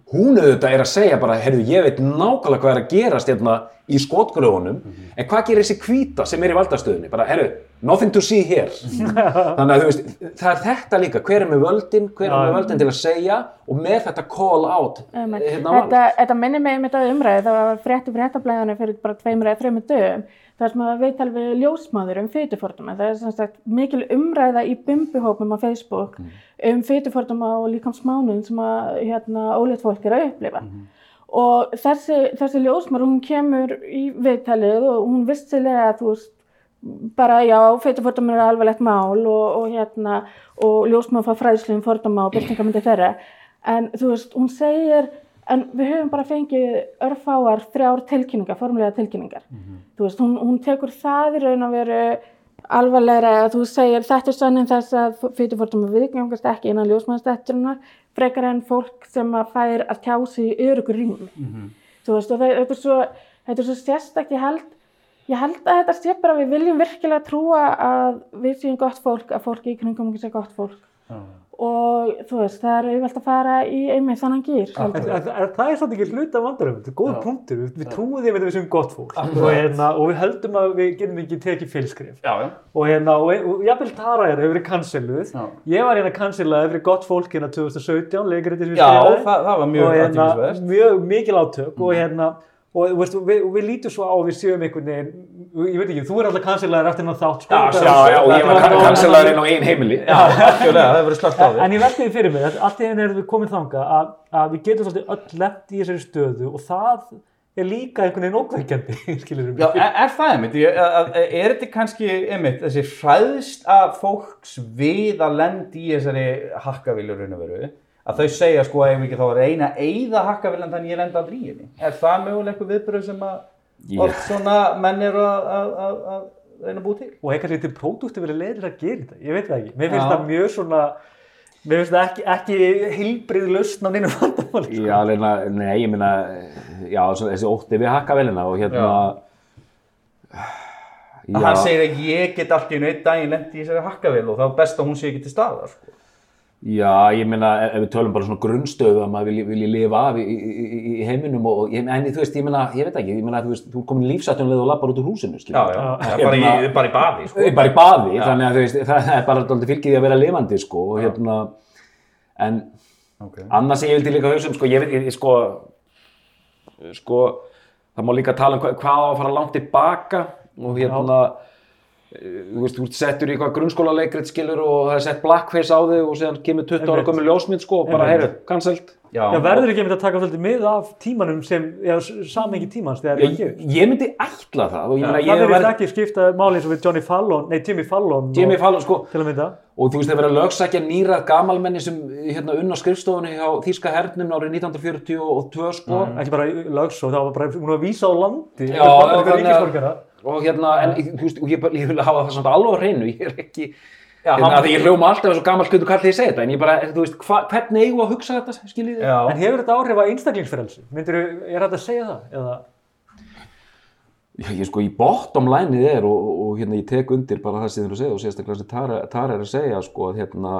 D: Hún auðvitað er að segja bara heyrðu, ég veit nákvæmlega hvað er að gerast hérna í skotgröfunum. En hvað gerir þessi hvíta sem er í valdastöðunni? Bara, heyrðu, nothing to see here. Þannig að þú veist, það er þetta líka. Hver er með völdin, hver er með völdin til að segja? Og með þetta call out
C: Einmitt.
D: hérna vald.
C: Þetta, þetta minnir mig einmitt að umræði, það var frétti fréttablaðinu fyrir bara tveimur eða þreimur dögum, þar sem að viðtal við ljósmáður um fytuforduma. Það er sagt mikil umræða í bumbuhópum á Facebook um fytuforduma og líkamsmánuðin sem að hérna, ólétt fólk er að upplifa. Og þessi, þessi ljósmáður, hún kemur í viðtalið og hún vissilega, þú veist, bara já, feitufordómar er alvarlegt mál og, og hérna og ljósmaður fá fræðslu um fordóma og byrtingamindi þeirra en þú veist, hún segir en við höfum bara fengið örfáar þrjár tilkynningar, formulega tilkynningar. Þú veist, hún, hún tekur það í raun að veru alvarlegra að þú segir þetta er sannin þess að feitufordómar viðgangast ekki innan ljósmaðurstætturinnar frekar en fólk sem að fær að tjá sig í örugur rými. Þú veist, og það, þetta er svo þetta er svo sérstakt, ég held ég held að þetta sé bara að við viljum virkilega trúa að við séum gott fólk að fólki í kringum okkur sé gott fólk og þú veist, það er auðvelt að fara í einmitt þannig gýr
A: En, það er svolítið ekki hluta vandarum, þetta er góð punktur, við, við trúum því að við séum gott fólk. Og, hérna, og við höldum að við getum ekki tekið fylskrif
B: Já, já.
A: og, hérna, og, og jafnvel Tara er hefur verið canceluð,
B: Já.
A: ég var hérna cancelað fyrir gott fólk hérna 2017, leikrið
B: Já, það, það var mjög
A: og hérna, mjög mikil átök. Og hérna og veist, við, við lítum svo á að við séum einhvern veginn, ég veit ekki, þú er alltaf cancellaður eftir hennar þátt sko,
B: Já,
A: Þetta
D: Já, já, og ég var kansellaður inn á einn heimili.
B: Já, það hefur verið slagt á
A: En,
B: því.
A: en ég veldi því fyrir mig, að allt í einu erum við komin þanga að, að við getum svolítið öll lent í þessari stöðu og það er líka einhvern veginn ókveikjandi, skilur við
B: Já, er, er það einmitt? Að- Er þetta kannski einmitt þessi hræðst að fólks við að lendi í þessari hakkavílu raun og veru að þau segja sko að ég ekki þá að reyna að eyða hakkavílan þannig ég lenda aldrei í henni. Er það mögulega eitthvað viðbröð sem að
D: Já.
B: oft svona menn eru að, að, að, að reyna að búa til?
A: og eitthvað lítið pródúkti verið leiðir að gera þetta, ég veit það ekki mér finnst
B: Já.
A: það mjög svona mér finnst það ekki, ekki heilbrið lausn á neinu vandamáli sko.
D: Já, leina, nei, ég meina, já, svo- þessi ótti við hakkavelina og hérna,
B: Að hann segir að ég get allt í einu einn daginn lendi í þessari hakkavíl og þá best að hún sé ekki til staðar. Sko.
D: Já, ég meina, ef ef við tölum bara svona grunnstöðu að maður vilji, vilji lifa af í, í, í, í heiminum og, og ég, en þú veist, ég meina, ég veit ekki, ég meina, þú veist, þú er komin lífsættunlega og lappar út úr húsinu,
B: Já,
D: skiljum.
B: já,
A: Já.
B: já. Bara, í, bara í baði, sko.
D: Bara í baði, þannig að þú veist, það er bara alltaf fylgið því að vera lifandi, sko, og hérna, en
B: Okay.
D: annars ég vildi líka hugsa um, sko, ég veit, ég, sko, sko, það má líka tala um hvað, hvað á að fara langt tilbaka og hérna, eh, þú veist, þú ert settur í eitthvað grunnskóla leikrit skilur og það er sett blackface á þig og síðan kemur 20 ára gömur ljósmynd sko og bara, heyru, cancelled.
B: Já,
A: Já, verður ekki einmitt að taka svolítið mið af tímanum sem, eða samengi tímans þegar það er
D: Ég,
A: gefið.
D: ég myndi ætla það og ég meina,
A: Það
D: ég
A: verður
D: verð,
A: ekki skipta máli eins og við Johnny Fallon, nei Jimmy Fallon
D: Jimmy Fallon, sko,
A: til að mynda.
D: og þú veist, það verður að lögsækja nýrað gamalmenni sem hérna unna skrifstofunni hjá Þýska hernum árið 1942 sko.
A: Ekki að
D: að- og hérna, en þú veist, og ég, bara- ég vil hafa það samt alveg á hreinu, ég er ekki
B: Já,
D: hérna,
B: hann-
D: að ég hljóma alltaf eins og gammal skutu kall því ég segi þetta, en ég bara, þú veist, hva, hvernig eigum við að hugsa þetta, skiljið þið?
A: En hefur þetta áhrif á einstaklingsfrelsi? Myndir, er þetta að segja það? Eða,
D: ég sko, í bottom lineið er og, og, og hérna ég tek undir bara það sem þið eru að segja og sérstaklega sem Tara, Tara er að segja sko að hérna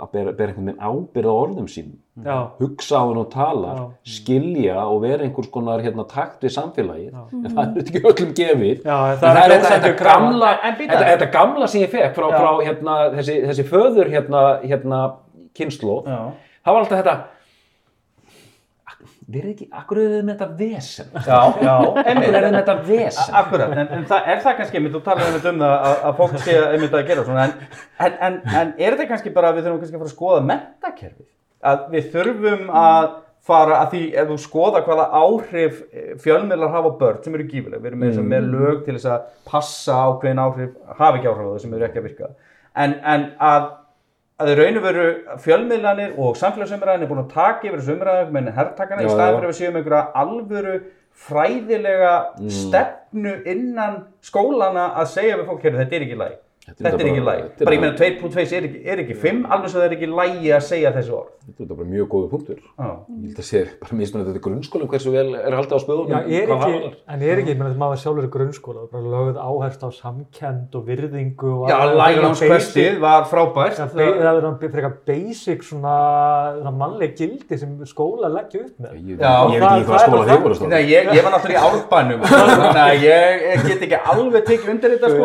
D: að bera, bera einhvern veginn ábyrða orðum sínum.
A: Já,
D: hugsa á henn og tala,
A: Já.
D: skilja og vera einhvers konar hérna takt við samfélagið. En það er ekki öllum gefið.
A: Já,
D: En
A: það er
D: þetta, þetta, gamla, þetta, þetta gamla sem ég fekk frá,
B: Já.
D: frá hérna, þessi, þessi föður hérna, hérna kynnslóð
B: Já.
D: það var alltaf þetta verið ekki, akkur er þið með þetta vesen?
B: Já, já, einmitt.
D: er þið með þetta vesen?
B: Akkurat, en, en það, er það kannski, einmitt, þú talar einmitt um það að, að fólk sé einmitt að gera svona, en, en, en, en er þetta kannski bara að við þurfum kannski að fara að skoða mentakerfið? Að við þurfum að fara að því, ef þú skoða hvaða áhrif eh, fjölmiðlar hafa á börn sem eru gífileg, við erum með, mm. með lög til þess að passa ákveðin áhrif, hafa ekki áhrif á það sem eru ekki að virka, en, en að að í raun og veru fjölmiðlanir og samfélagsumræðin er búin að taka yfir þessu umræðum með herrtakana í staðin fyrir að við séum einhverja alvöru fræðilega stefnu innan skólana að segja við fólk, þetta er ekki læg
D: Þetta er
B: þetta ekki læg,
D: þetta
B: bara ég meina 2 plus 2 er ekki, er ekki 5, alveg svo það er ekki lægi að segja þessu orð
D: Þetta er bara mjög góðu punktur.
B: Já.
D: Ég held að sé bara mismunandi þetta grunnskólum hversu vel er haldið á spöðunum.
A: Já, er
D: hvað
A: ekki, en er ekki, menn, maður sjálfur í grunnskóla, bara lögð áherslu á samkend og virðingu og
B: Já, Questið var frábært
A: Já, be- það er frekar basic svona, svona mannleg gildi sem skóla leggja upp með.
D: Ég,
B: Já,
D: ég veit
A: það-
D: ekki hvað
A: það
D: skóla þið voru
B: Nei, ég, ég var náttúrulega í árbænum þannig að ég, ég get ekki alveg tekið undir þetta sko,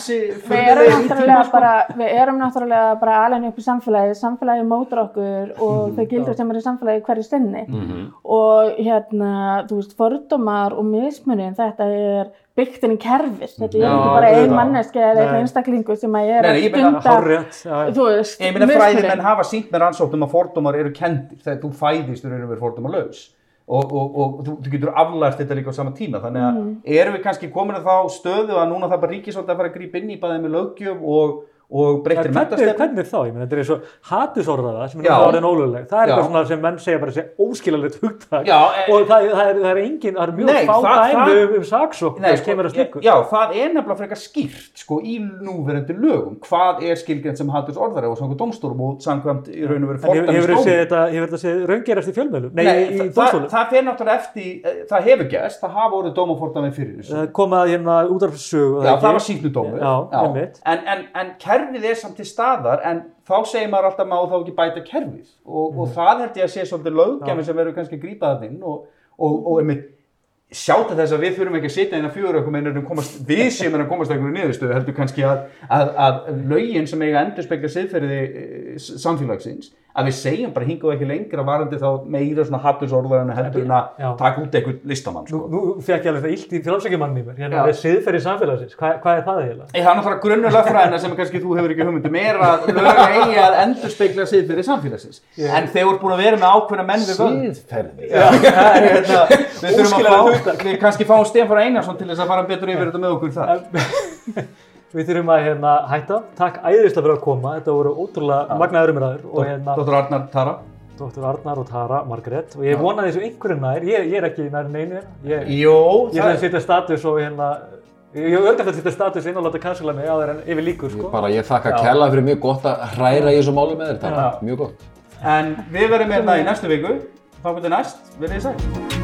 B: Ansi
C: Við erum
B: tíma, sko.
C: bara, við erum náttúrulega bara alveg upp í samfélagi, samfélagi mótur okkur og þau gildur sem eru í samfélagi hverju sinni. Og hérna, þú veist, fordómar og mismunin, þetta er byggt inn í kerfis, þetta er
B: Já,
C: ekki bara ein manneski eða einn einstaklingu sem að er
B: Nei, nei,
C: að stunda, þú veist,
B: Ég meina
C: mismuninn.
B: fræðimenn hafa sínt með rannsóknum að fordómar eru kendir þegar þú fæðist eru verið fordómarlaus og, og, og þú, þú getur aflært þetta líka á sama tíma þannig að
C: Mm.
B: erum við kannski komin að þá stöðu að núna það bara ríkis að fara að grípa inn í bæðið með löggjöf og, og
A: hvernig,
B: mentastefn
A: hvernig þá? Ég meina, þetta er eins og hatusorðaða sem er orðin ólögleg. Það er eitthvað svona sem menn segja bara sé óskilalegt hugtak.
B: Já, e-
A: og það, það, er, það er engin, það er mjög
B: Nei,
A: fá
B: það-
A: dæmi
B: það-
A: um, um saksókn
B: sko,
A: kemur að slíku.
B: Já, það er nefnilega frekar skýrt sko, í núverandi lögum. Hvað er skilgjönd sem haturs orðari og samkvæmt dómstólum og samkvæmt í raun og veru
A: En hefur hefur þetta séð raungerast í fjölmjölum? Nei,
B: Nei, það, það fer náttúrulega eftir, eh, það hefur kerfið er samt til staðar, en þá segir maður alltaf má þá ekki bæta kerfið. Og, og það held ég að sé svolítið löggjafi sem verður kannski að grípa það inn og, og, og einmitt sjá til þess að við þurfum ekki að sitja inn að fjóra okkur meðan komast, við séum en að komast að einhverju niðurstöðu, heldur kannski að, að, að lögin sem eiga endur spekla siðferði e, samfélagsins, að við segjum bara hingað ekki lengra varandi þá meira svona hattusorðar en heldur en að taka út eitthvað listamann,
A: Nú,
B: sko.
A: nú fekk ég alveg það illt í frálsækjumann í mér. Hérna,
B: Já.
A: það er siðferði samfélagsins. Hva, hvað er það eiginlega?
B: Það er náttúrulega grunnur lögfræðina sem kannski þú hefur ekki hugmyndum er að lög eigi að endur spekla siðferði samfélagsins. En þeir voru búin að vera með ákveðna menn við völd.
D: Siðferði.
B: Já, það er hérna, við þurfum að fá, við kannski fáum Stefán Einarsson til þess að fara betur yfir þetta með okkur þar.
A: Við þurfum að hérna, hætta. Takk æðislega fyrir að koma. Þetta voru ótrúlega magnaður umræður. Og hérna,
B: Dr. Arnar Tara.
A: Dr. Arnar og Tara Margrét. Og ég vona þessu einhverjum nær. Ég, ég er ekki nær. Ég,
B: Jó,
A: ég
B: það
A: ætla að setja status og hérna... Ég hef eftir að setja status inn og láta cancela mig á þeir en yfir líkur,
D: Ég
A: sko.
D: bara, ég þakka kærlega fyrir mjög gott að hræra í þessu máli með þér, Tara. Mjög gott.
B: En við verðum hérna í næstu viku. Þá getur næst, verðið þið sæl.